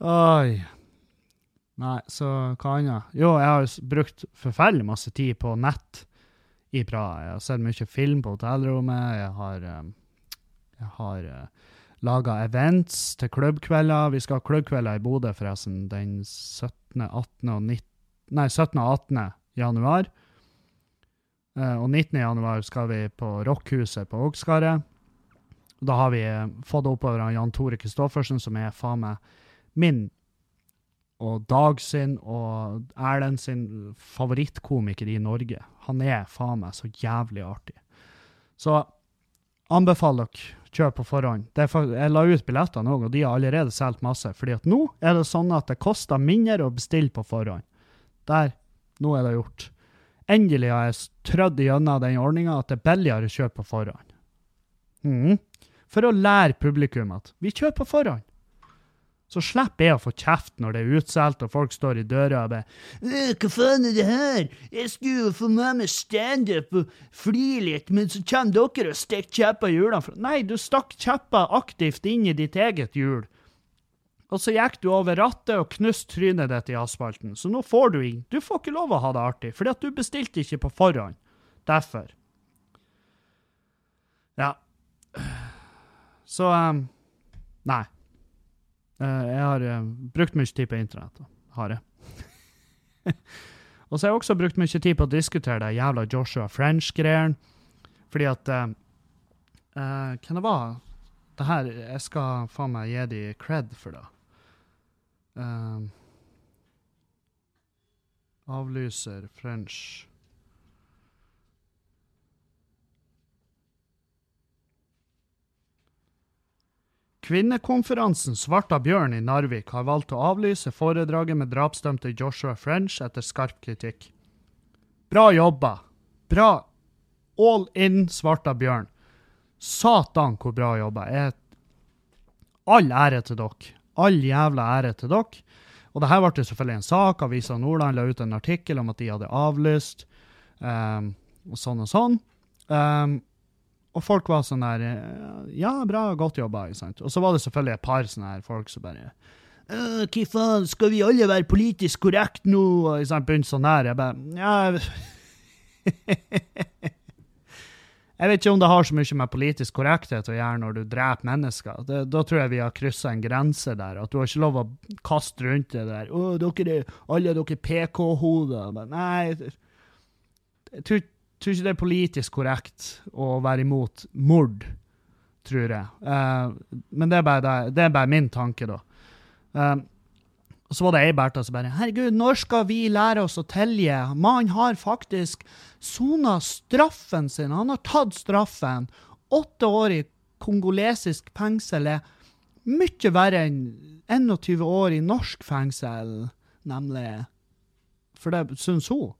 Oi. Nei, så hva annet? Jo, jeg har brukt forferdelig masse tid på nett i Praha. Jeg har sett mye film på hotellrommet. Jeg har, um, jeg har uh, laga events til klubbkvelder. Vi skal ha klubbkvelder i Bodø forresten den 17., 18. og 19. Nei, 17. og 18. januar. Eh, og 19. januar skal vi på Rockhuset på Ågskaret. Da har vi eh, fått oppover av Jan Tore Kristoffersen, som er faen meg min og Dag sin og Erlend sin favorittkomiker i Norge. Han er faen meg så jævlig artig. Så anbefaler dere kjøp på forhånd. For, jeg la ut billettene òg, og de har allerede solgt masse. fordi at nå er det sånn at det koster mindre å bestille på forhånd. Der. Nå er det gjort. Endelig har jeg trødd gjennom den ordninga at det er billigere å kjøpe på forhånd. Mm. For å lære publikum at vi kjøper på forhånd. Så slipper jeg å få kjeft når det er utsolgt og folk står i døra og ber «Øh, Hva faen er det her? Jeg skulle jo få med meg standup og fly litt, men så kommer dere og stikker kjepper i hjulene. Nei, du stakk kjepper aktivt inn i ditt eget hjul. Og så gikk du over rattet og knuste trynet ditt i asfalten. Så nå får du inn. Du får ikke lov å ha det artig, fordi at du bestilte ikke på forhånd. Derfor. Ja. Så um, Nei. Eh, jeg har uh, brukt mye tid på internett. Har jeg. [LAUGHS] og så har jeg også brukt mye tid på å diskutere det jævla Joshua French-greien. Fordi at uh, uh, Hvem det var? Det her Jeg skal faen meg gi de cred for det. Eh, avlyser French Kvinnekonferansen Svarta bjørn i Narvik har valgt å avlyse foredraget med drapsdømte Joshua French etter skarp kritikk. Bra jobba. Bra. All in Svarta bjørn. Satan, hvor bra jobba. Jeg... All ære til dere. All jævla ære til dere. Og det her ble selvfølgelig en sak. Avisa Nordland la ut en artikkel om at de hadde avlyst, um, og sånn og sånn. Um, og folk var sånn der eh, Ja, bra, godt jobba. ikke sant? Og så var det selvfølgelig et par sånne her folk som bare «Øh, Hva faen, skal vi alle være politisk korrekt nå? Og sånn, begynte sånn der. Jeg bare Ja [LAUGHS] Jeg vet ikke om det har så mye med politisk korrekthet å gjøre når du dreper mennesker. Det, da tror jeg vi har kryssa en grense der. At du har ikke lov å kaste rundt det der. 'Å, dere er alle dere PK-hoder.' Nei, jeg tror, tror ikke det er politisk korrekt å være imot mord, tror jeg. Uh, men det er, bare, det, det er bare min tanke, da. Eh, og så var det ei Bertha som bare 'Herregud, når skal vi lære oss å telje?' Mannen har faktisk sona straffen sin. Han har tatt straffen. Åtte år i kongolesisk fengsel er mye verre enn 21 år i norsk fengsel, nemlig. For det syns hun.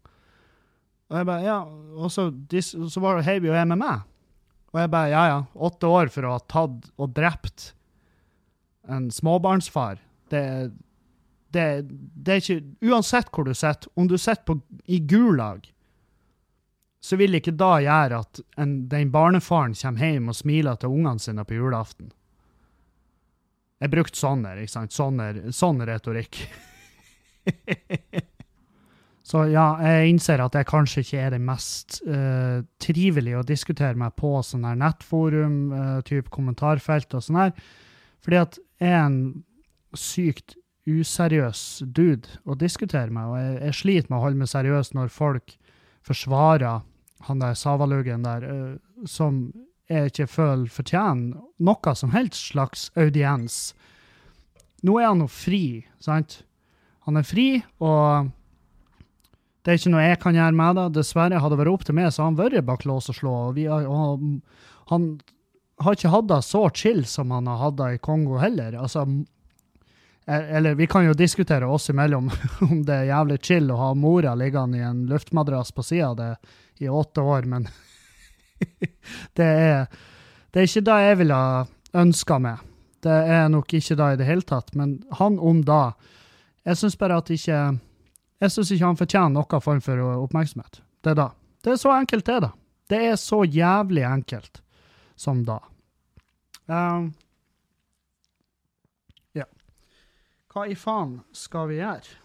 Og jeg bare, ja, og så, så var heiv jo jeg med meg. Og jeg bare, ja ja, åtte år for å ha tatt og drept en småbarnsfar. Det, det, det er ikke, uansett hvor du sitter, om du sitter i Gulag, så vil ikke da gjøre at en, den barnefaren kommer hjem og smiler til ungene sine på julaften. Jeg brukte sånn der, ikke sant? Sånn, sånn retorikk. [LAUGHS] Så ja, jeg innser at jeg kanskje ikke er den mest uh, trivelige å diskutere meg på sånn her nettforum, uh, type kommentarfelt og sånn her. Fordi at jeg er en sykt useriøs dude å diskutere med, og jeg, jeg sliter med å holde meg seriøs når folk forsvarer han der Savaluggen der, uh, som jeg ikke føler fortjener noe som helst slags audiens. Nå er han jo fri, sant? Han er fri, og det er ikke noe jeg kan gjøre med det. Dessverre, hadde det vært opp til meg, så hadde han vært bak lås og slå. Og har, og han har ikke hatt det så chill som han har hatt det i Kongo heller. Altså, eller vi kan jo diskutere oss imellom [LAUGHS] om det er jævlig chill å ha mora liggende i en luftmadrass på sida av det i åtte år, men [LAUGHS] det er, det er ikke det jeg ville ønska meg. Det er nok ikke det i det hele tatt, men han om da. Jeg syns bare at ikke jeg syns ikke han fortjener noen form for oppmerksomhet. Det er da. Det er så enkelt, det, da. Det er så jævlig enkelt som da. Um, ja. Hva i faen skal vi gjøre?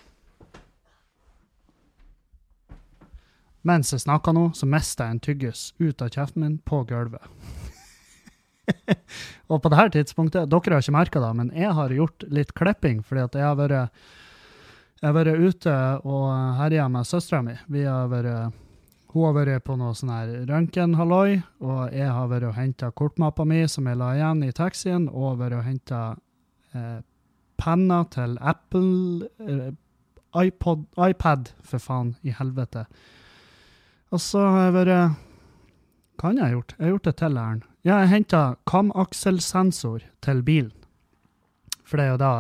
Mens jeg snakker nå, så mista jeg en tyggis ut av kjeften min på gulvet. [LAUGHS] og på dette tidspunktet, dere har ikke merka det, men jeg har gjort litt klipping, fordi at jeg har vært jeg har vært ute og herja med søstera mi. Hun har vært på noe sånn her røntgenhalloi, og jeg har vært og henta kortmappa mi som jeg la igjen i taxien, og vært og henta eh, penner til Apple eh, iPod, iPad, for faen i helvete. Og så har jeg vært Hva har jeg gjort? Jeg har gjort det til Erlend. Ja, jeg henta kamakselsensor til bilen. For det er jo da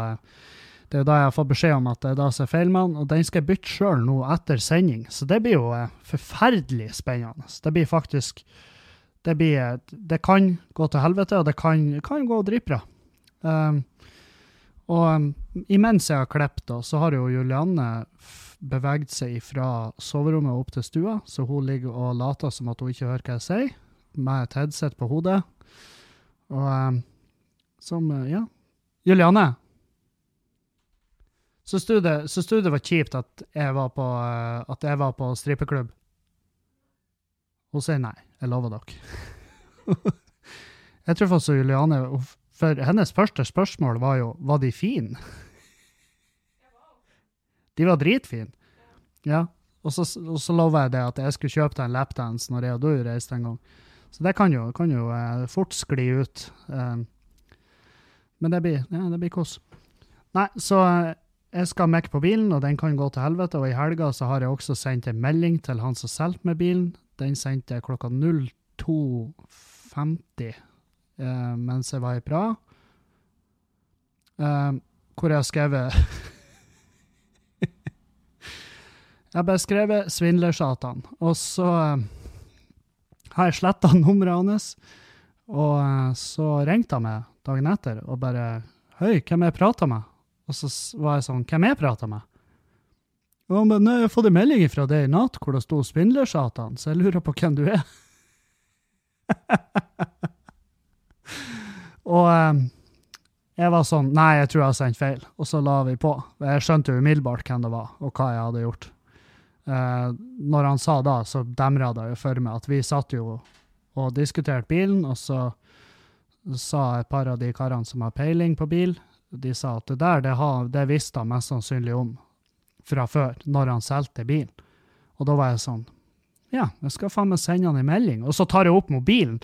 det er jo da jeg har fått beskjed om at det er da som er feil den, og den skal jeg bytte sjøl nå etter sending. Så det blir jo eh, forferdelig spennende. Det blir faktisk Det, blir, det kan gå til helvete, og det kan, kan gå dritbra. Um, og um, imens jeg har klippet, da, så har jo Julianne beveget seg fra soverommet opp til stua, så hun ligger og later som at hun ikke hører hva jeg sier, med et headset på hodet. Og um, som eh, Ja. Julianne, Syns du, det- du det var kjipt at jeg var på, eh, at jeg var på strippeklubb? Hun sier nei. Jeg lover dere. [LAUGHS] jeg tror faktisk Juliane For hennes første spørsmål var jo var de fine. De var dritfine. Ja. Og så, og så lover jeg det at jeg skulle kjøpe deg en lapdance når jeg og du reiste en gang. Så det kan jo, kan jo eh, fort skli ut. Eh, men det blir, ja, det blir kos. Nei, så eh, jeg skal mekke på bilen, og den kan gå til helvete. Og i helga så har jeg også sendt en melding til han som solgte meg bilen. Den sendte jeg klokka 02.50 eh, mens jeg var i Praha. Eh, hvor jeg har skrevet [LAUGHS] Jeg har bare skrevet 'svindlersatan', og så eh, har jeg sletta [LAUGHS] nummeret hans. Og eh, så ringte han meg dagen etter og bare 'Hei, hvem jeg prata med?' Og så var jeg sånn 'Hvem jeg prata med?' Og han bare 'Nei, jeg har fått en melding fra deg i natt hvor det sto 'Svindlersatan', så jeg lurer på hvem du er. [LAUGHS] og eh, jeg var sånn Nei, jeg tror jeg har sendt feil. Og så la vi på. Jeg skjønte jo umiddelbart hvem det var, og hva jeg hadde gjort. Eh, når han sa da, så demra det jo for meg at vi satt jo og diskuterte bilen, og så sa et par av de karene som har peiling på bil, de sa at det der, det, har, det visste han mest sannsynlig om fra før, når han solgte bilen. Og da var jeg sånn Ja, jeg skal faen meg sende han en melding. Og så tar jeg opp mobilen.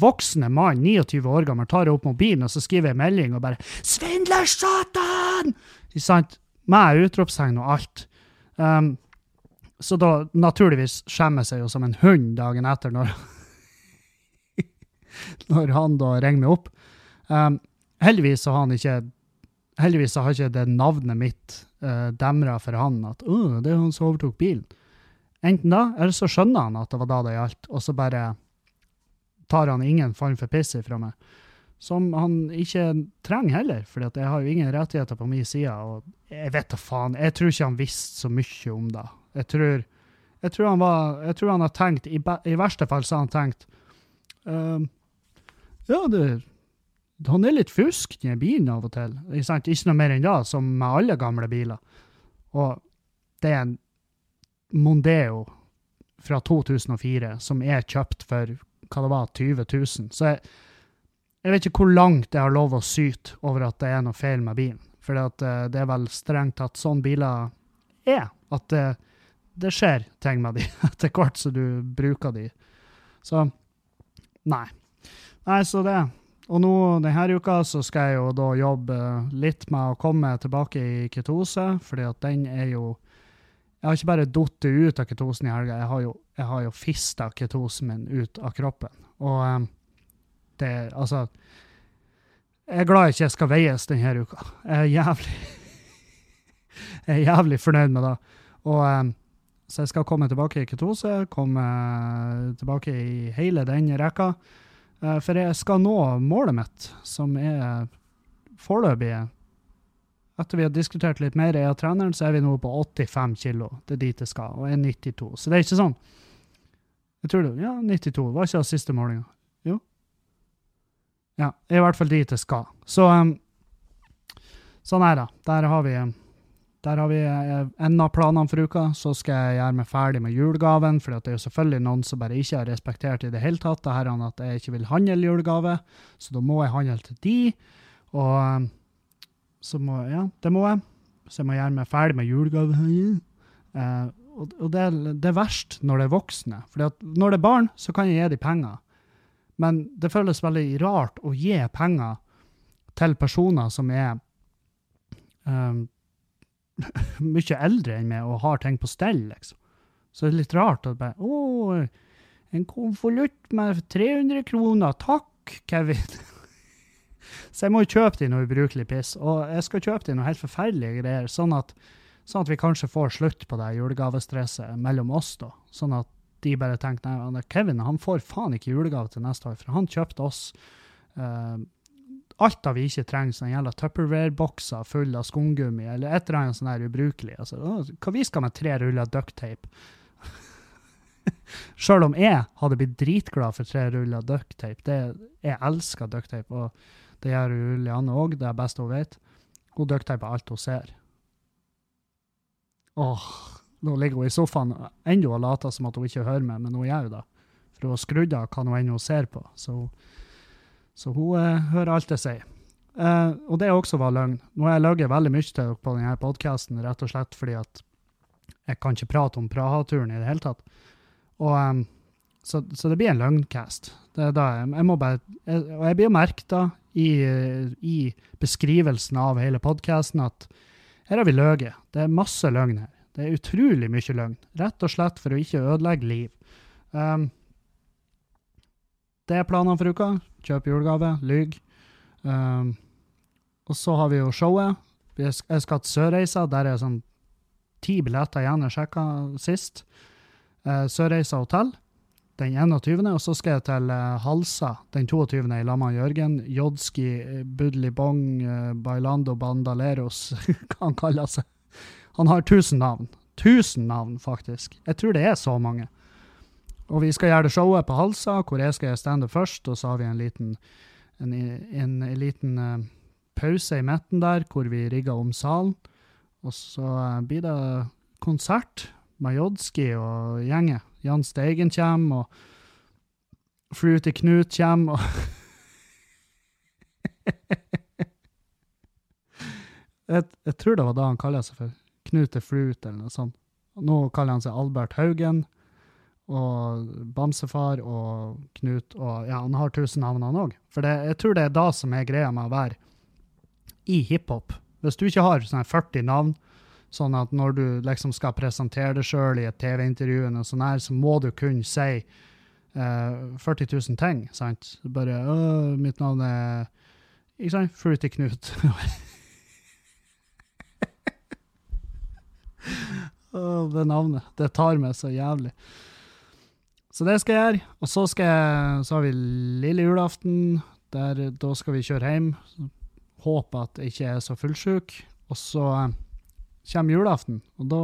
Voksne mann, 29 år gammel, tar opp mobilen og så skriver jeg melding og bare 'Svindler, satan!' Ikke sant? Med utropstegn og alt. Um, så da, naturligvis, skjemmer jeg seg jo som en hund dagen etter når [LAUGHS] når han da ringer meg opp. Um, heldigvis så har han ikke heldigvis så har ikke det navnet mitt uh, demra for han at uh, det er han som overtok bilen. Enten da, eller så skjønner han at det var da det gjaldt, og så bare tar han ingen form for piss fra meg. Som han ikke trenger heller, for jeg har jo ingen rettigheter på min side. Og jeg vet da faen, jeg tror ikke han visste så mye om det. Jeg tror, jeg tror, han, var, jeg tror han har tenkt, i, i verste fall så har han tenkt um, ja, det, han er litt fusk, den bilen av og til. Ikke, ikke noe mer enn det, som med alle gamle biler. Og det er en Mondeo fra 2004 som er kjøpt for hva det var, 20 000. Så jeg, jeg vet ikke hvor langt jeg har lov å syte over at det er noe feil med bilen. For det er vel strengt tatt sånn biler er. At det, det skjer ting med de [LAUGHS] etter hvert som du bruker de. Så nei. Nei, så det. Og nå denne uka så skal jeg jo da jobbe litt med å komme tilbake i ketose, fordi at den er jo Jeg har ikke bare datt ut av ketosen i helga, jeg har jo, jeg har jo fista ketosen min ut av kroppen. Og um, det Altså Jeg er glad jeg ikke skal veies denne uka. Jeg er jævlig [LAUGHS] Jeg er jævlig fornøyd med det. Og um, så jeg skal komme tilbake i ketose, komme tilbake i hele den rekka. Eh, For jeg skal nå målet mitt, som er foreløpig Etter vi har diskutert litt mer, jeg og treneren, så er vi nå på 85 kilo. Det er dit det skal, og er 92. Så det er ikke sånn Jeg tror det Ja, 92. Var ikke det siste målinga? Jo. Ja, er i hvert fall dit det skal. Så um, sånn er det. Der har vi der har vi enda en av planene for uka. Så skal jeg gjøre meg ferdig med julegaven, for det er jo selvfølgelig noen som bare ikke har respektert i det hele tatt det her at jeg ikke vil handle julegave, så da må jeg handle til de. Og um, så må jeg, Ja, det må jeg. Så jeg må gjøre meg ferdig med julegave. Eh, og og det, det er verst når det er voksne. For når det er barn, så kan jeg gi dem penger. Men det føles veldig rart å gi penger til personer som er um, [LAUGHS] mye eldre enn meg og har ting på stell, liksom. Så det er litt rart at bare Å, en konvolutt med 300 kroner. Takk, Kevin. [LAUGHS] Så jeg må jo kjøpe de noe ubrukelig piss. Og jeg skal kjøpe de noe helt forferdelige greier, sånn at, sånn at vi kanskje får slutt på det julegavestresset mellom oss, da. Sånn at de bare tenker nei, Kevin han får faen ikke julegave til neste år, for han kjøpte oss uh, alt av vi ikke trenger, sånn jævla Tupperware-bokser fulle av skumgummi, eller et eller annet sånn her ubrukelig. Altså, hva vi skal med tre ruller ducktape? Sjøl [LAUGHS] om jeg hadde blitt dritglad for tre ruller ducktape. Jeg elsker ducktape, og det gjør Julianne òg, det er best hun vet. Hun ducktaper alt hun ser. Åh, nå ligger hun i sofaen ennå og later som at hun ikke hører meg, men hun gjør jo det. For hun har skrudd av hva hun ennå ser på, så, så hun eh, hører alt jeg sier. Eh, og det også var løgn. Nå har jeg løyet veldig mye til dere på denne podkasten, rett og slett fordi at jeg kan ikke prate om Praha-turen i det hele tatt. Og, em, så, så det blir en løgncast. Er jeg, jeg jeg, og jeg blir merket da i, i beskrivelsen av hele podkasten at her har vi løyet. Det er masse løgn her. Det er utrolig mye løgn. Rett og slett for å ikke ødelegge liv. Um, det er planene for uka. Kjøp julegave, lyg. Um, og så har vi jo showet. Jeg sk- jeg skal til Sørreisa. Der er sånn ti billetter igjen jeg sjekka sist. Uh, Sørreisa hotell den 21., og så skal jeg til eh, Halsa den 22. i lag med Jørgen. Jodski, Budlibong, Budli Bong, eh, Bailando Bandaleros, [LAUGHS] hva han kaller seg. Han har tusen navn. Tusen navn, faktisk. Jeg tror det er så mange. Og vi skal gjøre det showet på Halsa, hvor jeg skal gjøre først, og så har vi en liten, en, en, en liten uh, pause i midten der, hvor vi rigger om salen. Og så uh, blir det konsert. med Jodski og gjengen. Jan Steigen kommer, og Flute Knut kommer, og [LAUGHS] jeg, jeg tror det var da han kaller seg for Knut til Flute, eller noe sånt. Nå kaller han seg Albert Haugen, og Bamsefar og Knut, og ja, han har tusen navn han òg. For det, jeg tror det er da som er greia med å være i hiphop. Hvis du ikke har sånne 40 navn, sånn at når du liksom skal presentere deg sjøl i et TV-intervju, så må du kunne si uh, 40 000 ting. sant? Bare «Åh, 'Mitt navn er ikke sant? Fruity Knut'. [LAUGHS] Åh, det navnet. Det tar meg så jævlig. Så det skal jeg gjøre. Og så, skal jeg, så har vi lille julaften. Der, da skal vi kjøre hjem. Håper at jeg ikke er så fullsjuk. Og så eh, kommer julaften, og da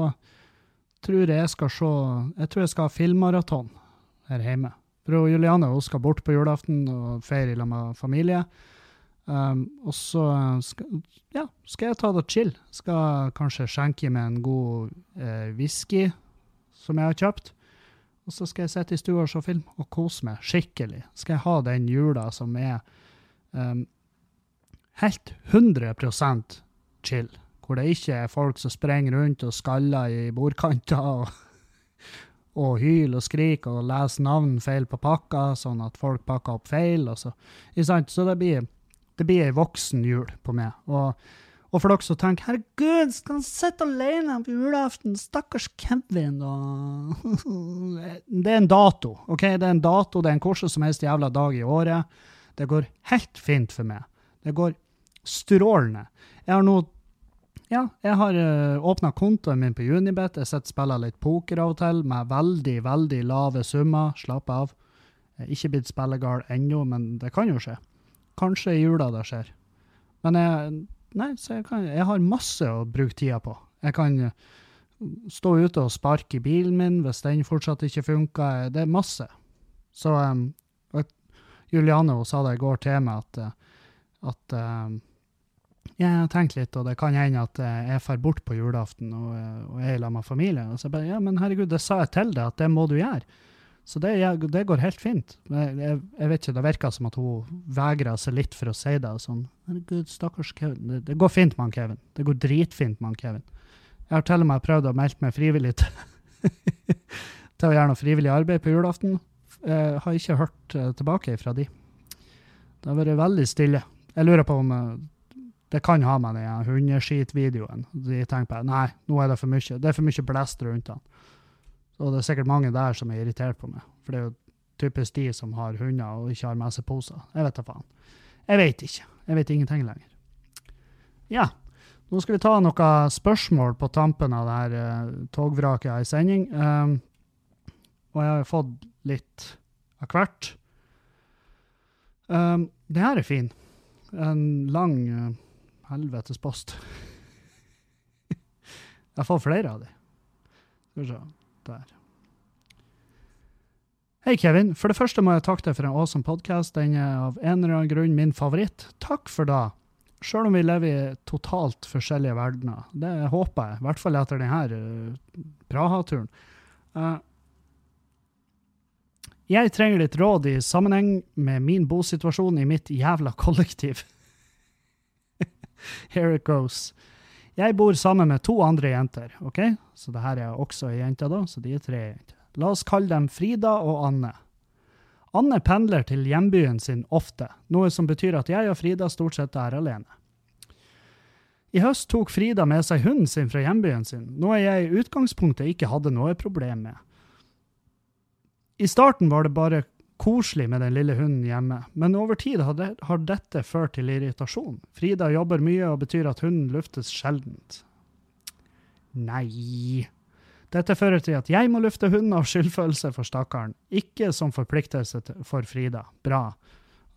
tror jeg jeg skal se Jeg tror jeg skal ha filmmaraton her hjemme. For Juliane hun skal bort på julaften og feire sammen med familie. Um, og så skal, ja, skal jeg ta det chill. Skal kanskje skjenke meg en god eh, whisky som jeg har kjøpt. Og så skal jeg sitte i stua og se film og kose meg skikkelig. Skal jeg ha den jula som er um, helt 100% chill. Hvor det ikke er folk som sprenger rundt og skaller i bordkanter og, og hyler og skriker og leser navn feil på pakka, sånn at folk pakker opp feil. Så, så det blir det blir ei voksen jul på meg. Og, og for dere som tenker 'herregud, skal han sitte alene på julaften', stakkars Kevin, og [LAUGHS] Det er en dato, OK? Det er en dato, det er en hvordan som helst jævla dag i året. Det går helt fint for meg. Det går strålende. Jeg har nå ja, jeg har uh, åpna kontoen min på Unibet. Jeg sitter og spiller litt poker av og til, med veldig, veldig lave summer. Slapp av. Jeg er ikke blitt spillegal ennå, men det kan jo skje. Kanskje i jula det skjer. Men jeg, nei, jeg, kan, jeg har masse å bruke tida på. Jeg kan eh, stå ute og sparke i bilen min hvis den fortsatt ikke funker. Det er masse. Så um, Juliane hun sa det i går til meg at, at um, jeg har tenkt litt, og det kan hende at jeg drar bort på julaften og, og er sammen med familien. Og så bare, ja, men herregud, det sa jeg til deg, at det må du gjøre. Så det, det går helt fint. Jeg, jeg, jeg, vet ikke, Det virker som at hun vegrer seg litt for å si det. og sånn, herregud, stakkars Kevin. Det, det går fint med han Kevin. Det går dritfint med han Kevin. Jeg har til og med prøvd å melde meg frivillig til, [LAUGHS] til å gjøre noe frivillig arbeid på julaften. Jeg har ikke hørt uh, tilbake fra de. Det har vært veldig stille. Jeg lurer på om det kan ha med den hundeskitvideoen. De tenker på nei, nå er det for mye. Det er for mye blest rundt den. Og det er sikkert mange der som er irritert på meg. For det er jo typisk de som har hunder og ikke har med seg poser. Jeg vet da faen. Jeg vet ikke. Jeg vet ingenting lenger. Ja, nå skal vi ta noen spørsmål på tampen av det her uh, togvraket i sending. Um, og jeg har fått litt av hvert. Um, det her er fin. En lang uh, helvetes post. [LAUGHS] jeg får flere av de. Skal vi se. Der. Hei, Kevin. For det første må jeg takke deg for en awesome podkast. Den er av en eller annen grunn min favoritt. Takk for det. Sjøl om vi lever i totalt forskjellige verdener. Det håper jeg, i hvert fall etter denne uh, Praha-turen. Uh, jeg trenger litt råd i sammenheng med min bosituasjon i mitt jævla kollektiv. [LAUGHS] Here it goes. Jeg bor sammen med to andre jenter, OK? Så det her er også ei jente, da, så de er tre jenter. La oss kalle dem Frida og Anne. Anne pendler til hjembyen sin ofte, noe som betyr at jeg og Frida stort sett er alene. I høst tok Frida med seg hunden sin fra hjembyen sin, noe jeg i utgangspunktet ikke hadde noe problem med. I starten var det bare koselig med den lille hunden hjemme, men over tid har, det, har dette ført til irritasjon. Frida jobber mye og betyr at hunden luftes sjeldent. Nei. Dette fører til at jeg må lufte hunden av skyldfølelse for stakkaren, ikke som forpliktelse for Frida. Bra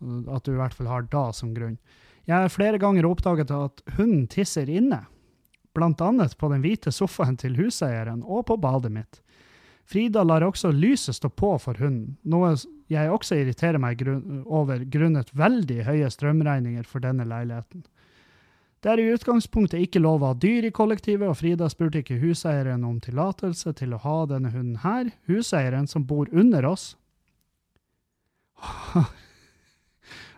at du i hvert fall har da som grunn. Jeg har flere ganger oppdaget at hunden tisser inne, blant annet på den hvite sofaen til huseieren og på badet mitt. Frida lar også lyset stå på for hunden, noe jeg også irriterer meg grunn over grunnet veldig høye strømregninger for denne leiligheten. Det er i utgangspunktet ikke lov å ha dyr i kollektivet, og Frida spurte ikke huseieren om tillatelse til å ha denne hunden her. Huseieren, som bor under oss, [LAUGHS]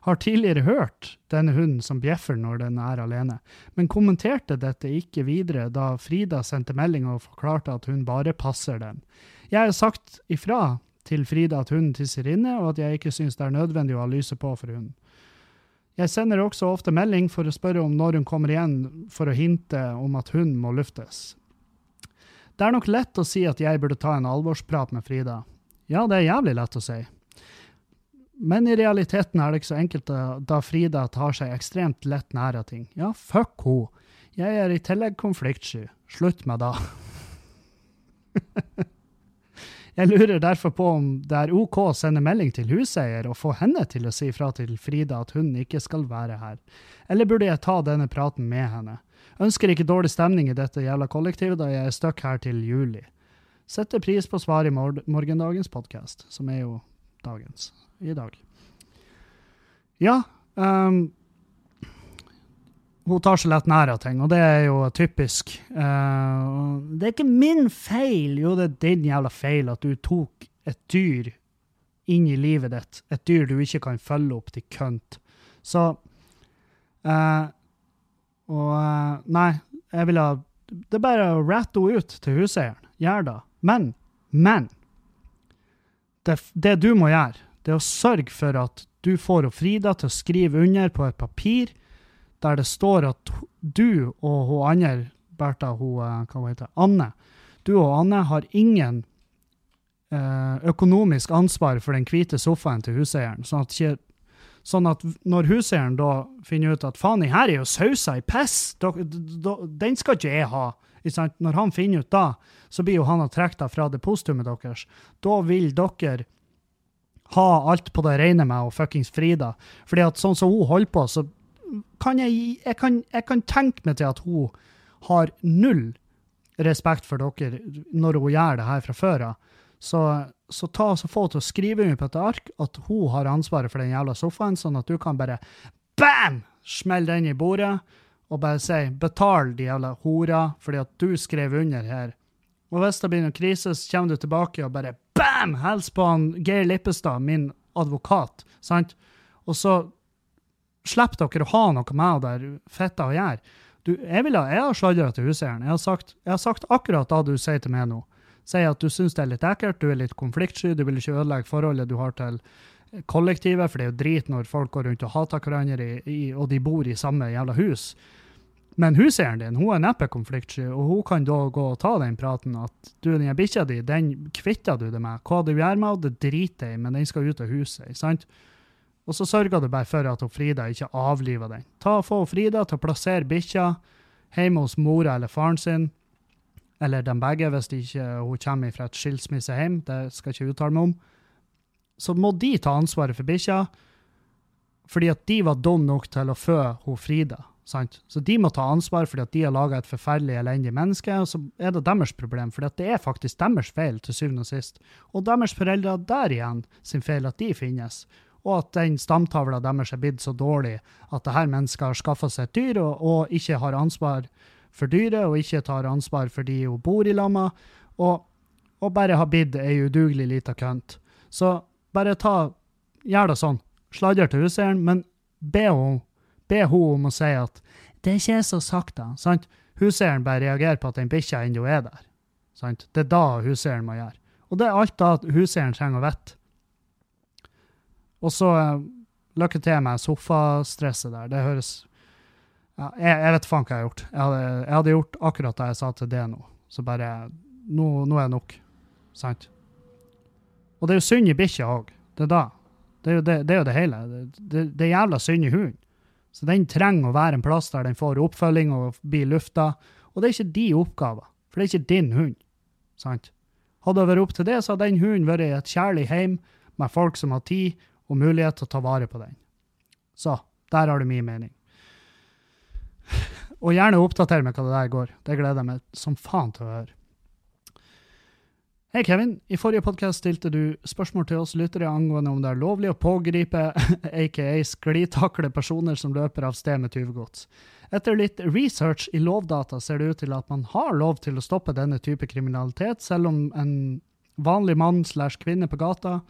har tidligere hørt denne hunden som bjeffer når den er alene, men kommenterte dette ikke videre da Frida sendte melding og forklarte at hun bare passer den. Jeg har sagt ifra til Frida at hunden tisser inne, og at jeg ikke syns det er nødvendig å ha lyset på for hunden. Jeg sender også ofte melding for å spørre om når hun kommer igjen, for å hinte om at hunden må luftes. Det er nok lett å si at jeg burde ta en alvorsprat med Frida. Ja, det er jævlig lett å si. Men i realiteten er det ikke så enkelt da, da Frida tar seg ekstremt lett nær av ting. Ja, fuck ho. Jeg er i tillegg konfliktsky. Slutt med da. [LAUGHS] Jeg lurer derfor på om det er OK å sende melding til huseier og få henne til å si fra til Frida at hun ikke skal være her. Eller burde jeg ta denne praten med henne? Ønsker ikke dårlig stemning i dette jævla kollektivet da jeg er stuck her til juli. Setter pris på svar i mor morgendagens podkast, som er jo dagens i dag. Ja, ehm, hun tar så lett nær av ting, og det er jo typisk. Uh, det er ikke min feil, jo, det er din jævla feil at du tok et dyr inn i livet ditt. Et dyr du ikke kan følge opp til kønt. Så uh, Og uh, Nei, jeg ville Det er bare å ratte henne ut til huseieren. Gjør det. Men, men det, det du må gjøre, det er å sørge for at du får Frida til å skrive under på et papir der det står at du og hun andre, Bertha, hun, eh, hva hun heter, Anne, du og Anne har ingen eh, økonomisk ansvar for den hvite sofaen til huseieren. Sånn at, sånn at når huseieren da finner ut at faen, her er jo sausa i piss, den skal ikke jeg ha. Når han finner ut da, så blir jo han å trekke deg fra depositumet deres. Da vil dere ha alt på det rene med og fuckings Frida. Fordi at sånn som hun holder på, så kan jeg, jeg, kan, jeg kan tenke meg til at hun har null respekt for dere når hun gjør det her fra før av. Så, så ta så få til å skrive under på et ark at hun har ansvaret for den jævla sofaen, sånn at du kan bare bam! Smelle den i bordet og bare si betal de jævla hora fordi at du skrev under her. Og hvis det blir noen krise, så kommer du tilbake og bare bam! Hils på han Geir Lippestad, min advokat. sant? Og så slipper dere å ha noe med der fitta å gjøre. Du, jeg, vil jeg har sladra til huseieren. Jeg jeg har sagt akkurat det du sier til meg nå. Sier at du syns det er litt ekkelt, du er litt konfliktsky, du vil ikke ødelegge forholdet du har til kollektivet, for det er jo drit når folk går rundt og hater hverandre, i, i, og de bor i samme jævla hus. Men huseieren din hun er neppe konfliktsky, og hun kan da gå og ta den praten at du, den bikkja di, den kvitter du det med. Hva du gjør med henne, det driter jeg i, men den skal ut av huset. sant? Og så sørger du bare for at hun Frida ikke avliver den. Ta og Få Frida til å plassere bikkja hjemme hos mora eller faren sin, eller dem begge hvis ikke, hun kommer fra et skilsmissehjem, det skal jeg ikke uttale meg om. Så må de ta ansvaret for bikkja, fordi at de var dumme nok til å fø hun Frida. Sant? Så de må ta ansvar fordi at de har laga et forferdelig elendig menneske, og så er det deres problem, fordi det er faktisk deres feil til syvende og sist. Og deres foreldre der igjen sin feil at de finnes og at den stamtavla deres er blitt så dårlig at det her mennesket har skaffa seg et dyr og, og ikke har ansvar for dyret, og ikke tar ansvar for de hun bor i lamma, og, og bare har blitt ei udugelig lita kønt. Så bare ta Gjør det sånn. Sladder til huseieren, men be henne be om å si at det er ikke jeg som sant? Huseieren bare reagerer på at den bikkja ennå er der. sant? Det er da huseieren må gjøre. Og det er alt da huseieren trenger å vite. Og så eh, lykke til med sofastresset der. Det høres ja, jeg, jeg vet faen hva jeg har gjort. Jeg hadde, jeg hadde gjort akkurat det jeg sa til det nå. Så bare Nå, nå er det nok. Sant? Og det er jo synd i bikkja òg. Det er da. Det er jo det, det, er jo det hele. Det, det, er jævla synd i hunden. Så den trenger å være en plass der den får oppfølging og blir lufta. Og det er ikke de oppgaver, for det er ikke din hund. Sant? Hadde det vært opp til det, så hadde den hunden vært i et kjærlig hjem med folk som har tid og mulighet til å ta vare på den. Så, der har du min mening. Og gjerne oppdater meg hva det der går. Det gleder jeg meg som faen til å høre. Hei, Kevin. I forrige podkast stilte du spørsmål til oss lyttere angående om det er lovlig å pågripe, [LAUGHS] aka sklitakle personer som løper av sted med tyvegods. Etter litt research i Lovdata ser det ut til at man har lov til å stoppe denne type kriminalitet, selv om en vanlig mann slash kvinne på gata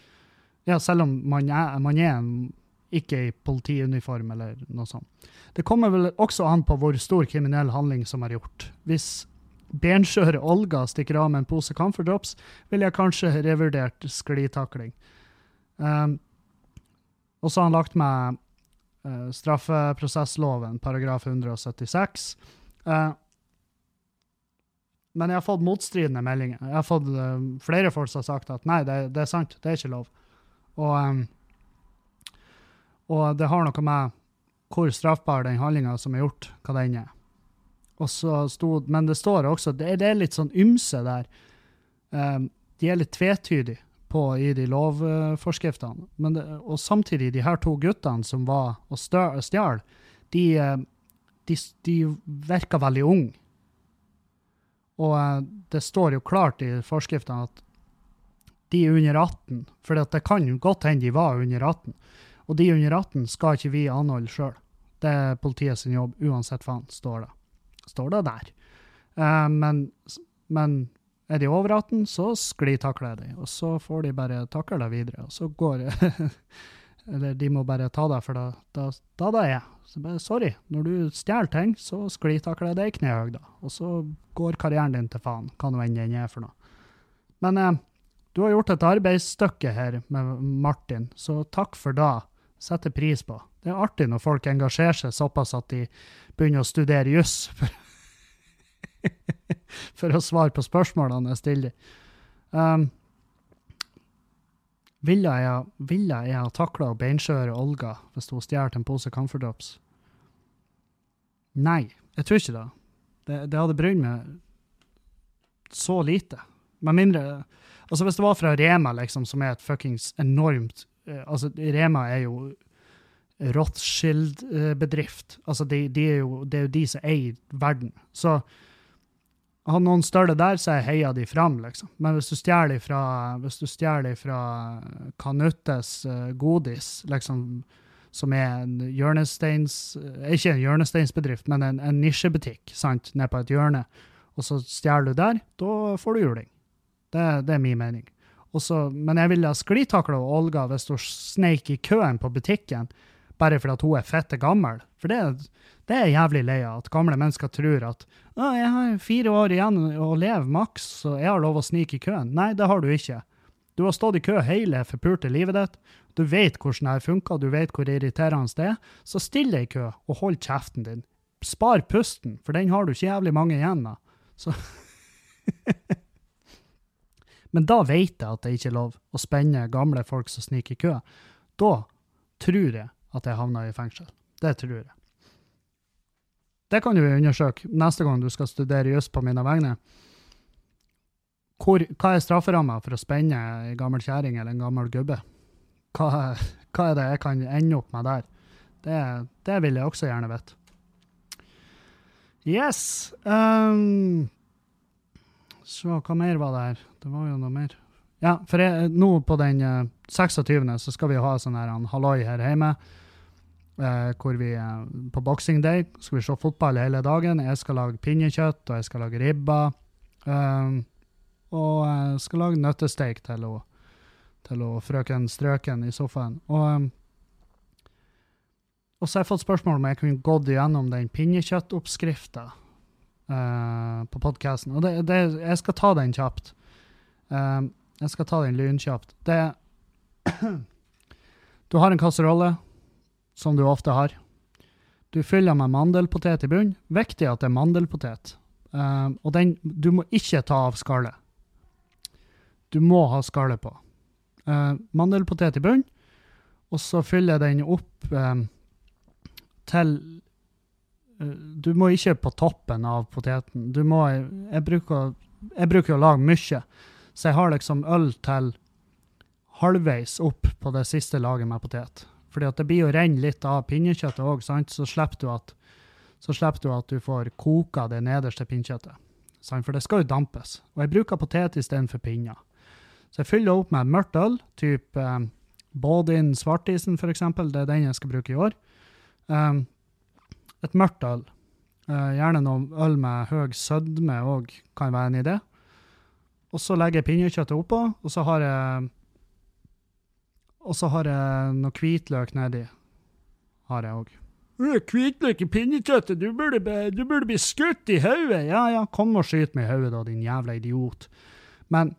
Ja, selv om man er, man er en, ikke i politiuniform eller noe sånt. Det kommer vel også an på hvor stor kriminell handling som er gjort. Hvis benskjøre Olga stikker av med en pose Comfort Drops, ville jeg kanskje revurdert sklitakling. Um, og så har han lagt med uh, straffeprosessloven, paragraf 176. Uh, men jeg har fått motstridende meldinger. Jeg har fått uh, flere folk som har sagt at nei, det, det, er sant, det er ikke lov. Og, og det har noe med hvor straffbar den handlinga som er gjort, hva den er. Stod, men det står også det, er litt sånn ymse der. De er litt tvetydige på i de lovforskriftene. Men det, og samtidig, de her to guttene som var og stjal, de, de, de virka veldig unge. Og det står jo klart i forskriftene at de er under 18, for det kan godt hende de var under 18. Og de under 18 skal ikke vi anholde sjøl. Det er politiets jobb, uansett faen, står det står det der. Uh, men, men, er de over 18, så sklitakler jeg dem, og så får de bare takle deg videre. Og så går [LAUGHS] Eller de må bare ta deg, for da, da, det er så bare, Sorry, når du stjeler ting, så sklitakler jeg deg i knehøgda. Og så går karrieren din til faen, hva nå enn den er for noe. Men uh, du har gjort et arbeidsstykke her med Martin, så takk for det. Setter pris på. Det er artig når folk engasjerer seg såpass at de begynner å studere juss [LAUGHS] for, for, å svare på spørsmålene jeg stiller. Um, ville jeg, ville jeg ha takla beinskjøre Olga hvis hun stjal en pose Comfort Drops? Nei, jeg tror ikke det. Det, det hadde brydd meg så lite. Med mindre Altså, hvis det var fra Rema, liksom, som er et fuckings enormt uh, Altså, Rema er jo Rothschild-bedrift. Altså, de, de er jo, det er jo de som eier verden. Så har noen større der, så jeg heier de fram, liksom. Men hvis du stjeler fra, hvis du stjeler fra Kanuttes uh, godis, liksom, som er en hjørnesteins Ikke en hjørnesteinsbedrift, men en, en nisjebutikk sant, nede på et hjørne, og så stjeler du der, da får du juling. Det, det er min mening. Også, men jeg ville ha sklitakla Olga hvis hun sneik i køen på butikken bare fordi hun er fette gammel. For det, det er jævlig lei av at gamle mennesker tror at å, jeg har fire år igjen å leve maks, så jeg har lov å snike i køen. Nei, det har du ikke. Du har stått i kø hele forpulte livet ditt. Du vet hvordan det funker, du vet hvor irriterende det er. Så still deg i kø, og hold kjeften din. Spar pusten, for den har du ikke jævlig mange igjen av. Så [LAUGHS] Men da vet jeg at det ikke er lov å spenne gamle folk som sniker i kø. Da tror jeg at jeg havner i fengsel. Det tror jeg. Det kan du undersøke neste gang du skal studere juss på mine vegne. Hvor, hva er strafferamma for å spenne ei gammel kjerring eller en gammel gubbe? Hva, hva, er det jeg kan ende opp med der? Det, det vil jeg også gjerne vite. Yes. Um, så hva mer var det her? Det var jo noe mer. Ja, for jeg, nå på den uh, 26. så skal vi ha sånn her halloi her hjemme. Uh, hvor vi uh, På Boxing Day skal vi se fotball hele dagen. Jeg skal lage pinnekjøtt, og jeg skal lage ribba. Um, og jeg skal lage nøttesteik til, å, til å frøken Strøken i sofaen. Og, um, og så har jeg fått spørsmål om jeg kunne gått igjennom den pinnekjøttoppskrifta uh, på podkasten. Og det, det, jeg skal ta den kjapt. Uh, jeg skal ta den lynkjapt. Det [CLEARS THROAT] Du har en kasserolle som du ofte har. Du fyller med mandelpotet i bunnen. Viktig at det er mandelpotet. Uh, og den, du må ikke ta av skallet. Du må ha skallet på. Uh, mandelpotet i bunnen, og så fyller jeg den opp um, til Du må ikke på toppen av poteten. Du må Jeg bruker, jeg bruker å lage mye, så jeg har liksom øl til halvveis opp på det siste laget med potet. Fordi at det blir å renne litt av pinnekjøttet òg, så slipper du at så slipper du at du får koka det nederste pinnekjøttet. For det skal jo dampes. Og jeg bruker potet istedenfor pinner. Så jeg fyller opp med mørkt øl, type um, Bådin Svartisen eksempel, det er den jeg skal bruke i år. Um, et mørkt øl. Eh, gjerne noe øl med høy sødme òg kan være en idé. Og så legger jeg pinnekjøttet oppå, og så har jeg Og så har jeg noe hvitløk nedi. Har jeg òg. Hvitløk i pinnekjøttet, du burde, du burde bli skutt i hodet! Ja ja, kom og skyt meg i hodet, da, din jævla idiot. Men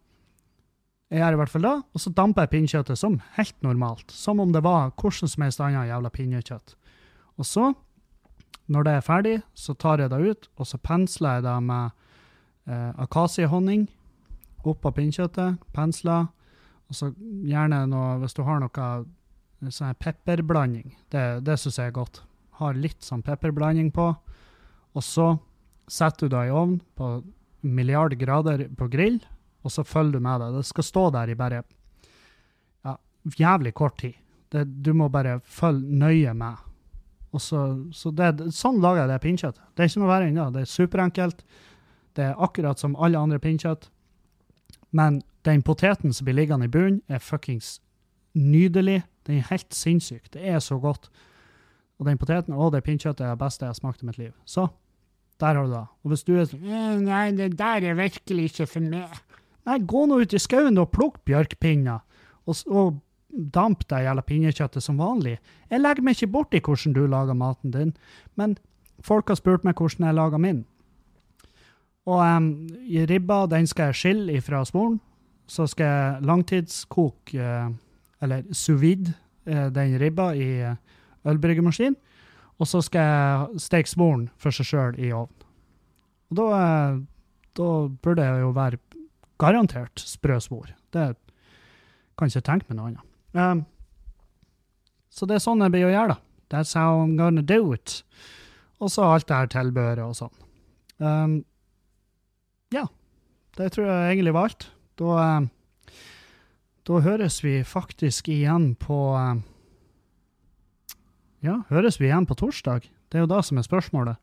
jeg gjør i hvert fall det, og så damper jeg pinnekjøttet som helt normalt. Som om det var hvordan som helst annet jævla pinnekjøtt. Og så, når det er ferdig, så tar jeg det ut, og så pensler jeg det med eh, akasiehonning oppå pinnekjøttet. Pensler. Og så gjerne noe, hvis du har noe sånn pepperblanding. Det, det syns jeg er godt. Har litt sånn pepperblanding på. Og så setter du det i ovn på milliard grader på grill, og så følger du med det. Det skal stå der i bare ja, jævlig kort tid. Det, du må bare følge nøye med. Så, så det, sånn lager jeg det pinnkjøttet. Det er ikke noe verre enn det. Er superenkelt. Det er akkurat som alle andre pinnkjøtt. Men den poteten som blir liggende i bunnen, er fuckings nydelig. Den er helt sinnssyk. Det er så godt. Og den poteten og det pinnkjøttet er det beste jeg har smakt i mitt liv. Så der har du det. Og hvis du er sånn «Eh, Nei, det der er virkelig ikke for meg. Nei, gå nå ut i skauen og plukk bjørkpinner. Og, og damp det jævla pinnekjøttet som vanlig. Jeg legger meg ikke borti hvordan du lager maten din, men folk har spurt meg hvordan jeg lager min. Og um, ribba, den skal jeg skille ifra smoren. Så skal jeg langtidskoke, uh, eller sous vide, uh, den ribba i uh, ølbryggemaskin. Og så skal jeg steke smoren for seg sjøl i ovnen. Og da, eh, da burde jeg jo være garantert sprø spor. Det kan ikke tenke meg noe annet. Um, så det er sånn jeg blir å gjøre, da. That's how I'm gonna do it. Og så alt det her tilbehøret og sånn. Um, ja, det tror jeg egentlig var alt. Da, um, da høres vi faktisk igjen på um, Ja, høres vi igjen på torsdag? Det er jo da som er spørsmålet.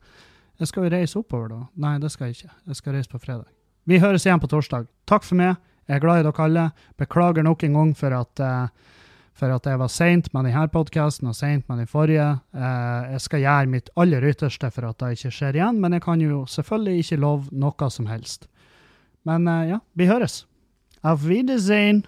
Jeg skal jo reise oppover da. Nei, det skal jeg ikke. Jeg skal reise på fredag. Vi høres igjen på torsdag. Takk for meg. Jeg er glad i dere alle. Beklager nok en gang for at, eh, for at jeg var seint med denne podkasten og seint med den forrige. Eh, jeg skal gjøre mitt aller ytterste for at det ikke skjer igjen, men jeg kan jo selvfølgelig ikke love noe som helst. Men eh, ja, vi høres. Auf Wiedersehen.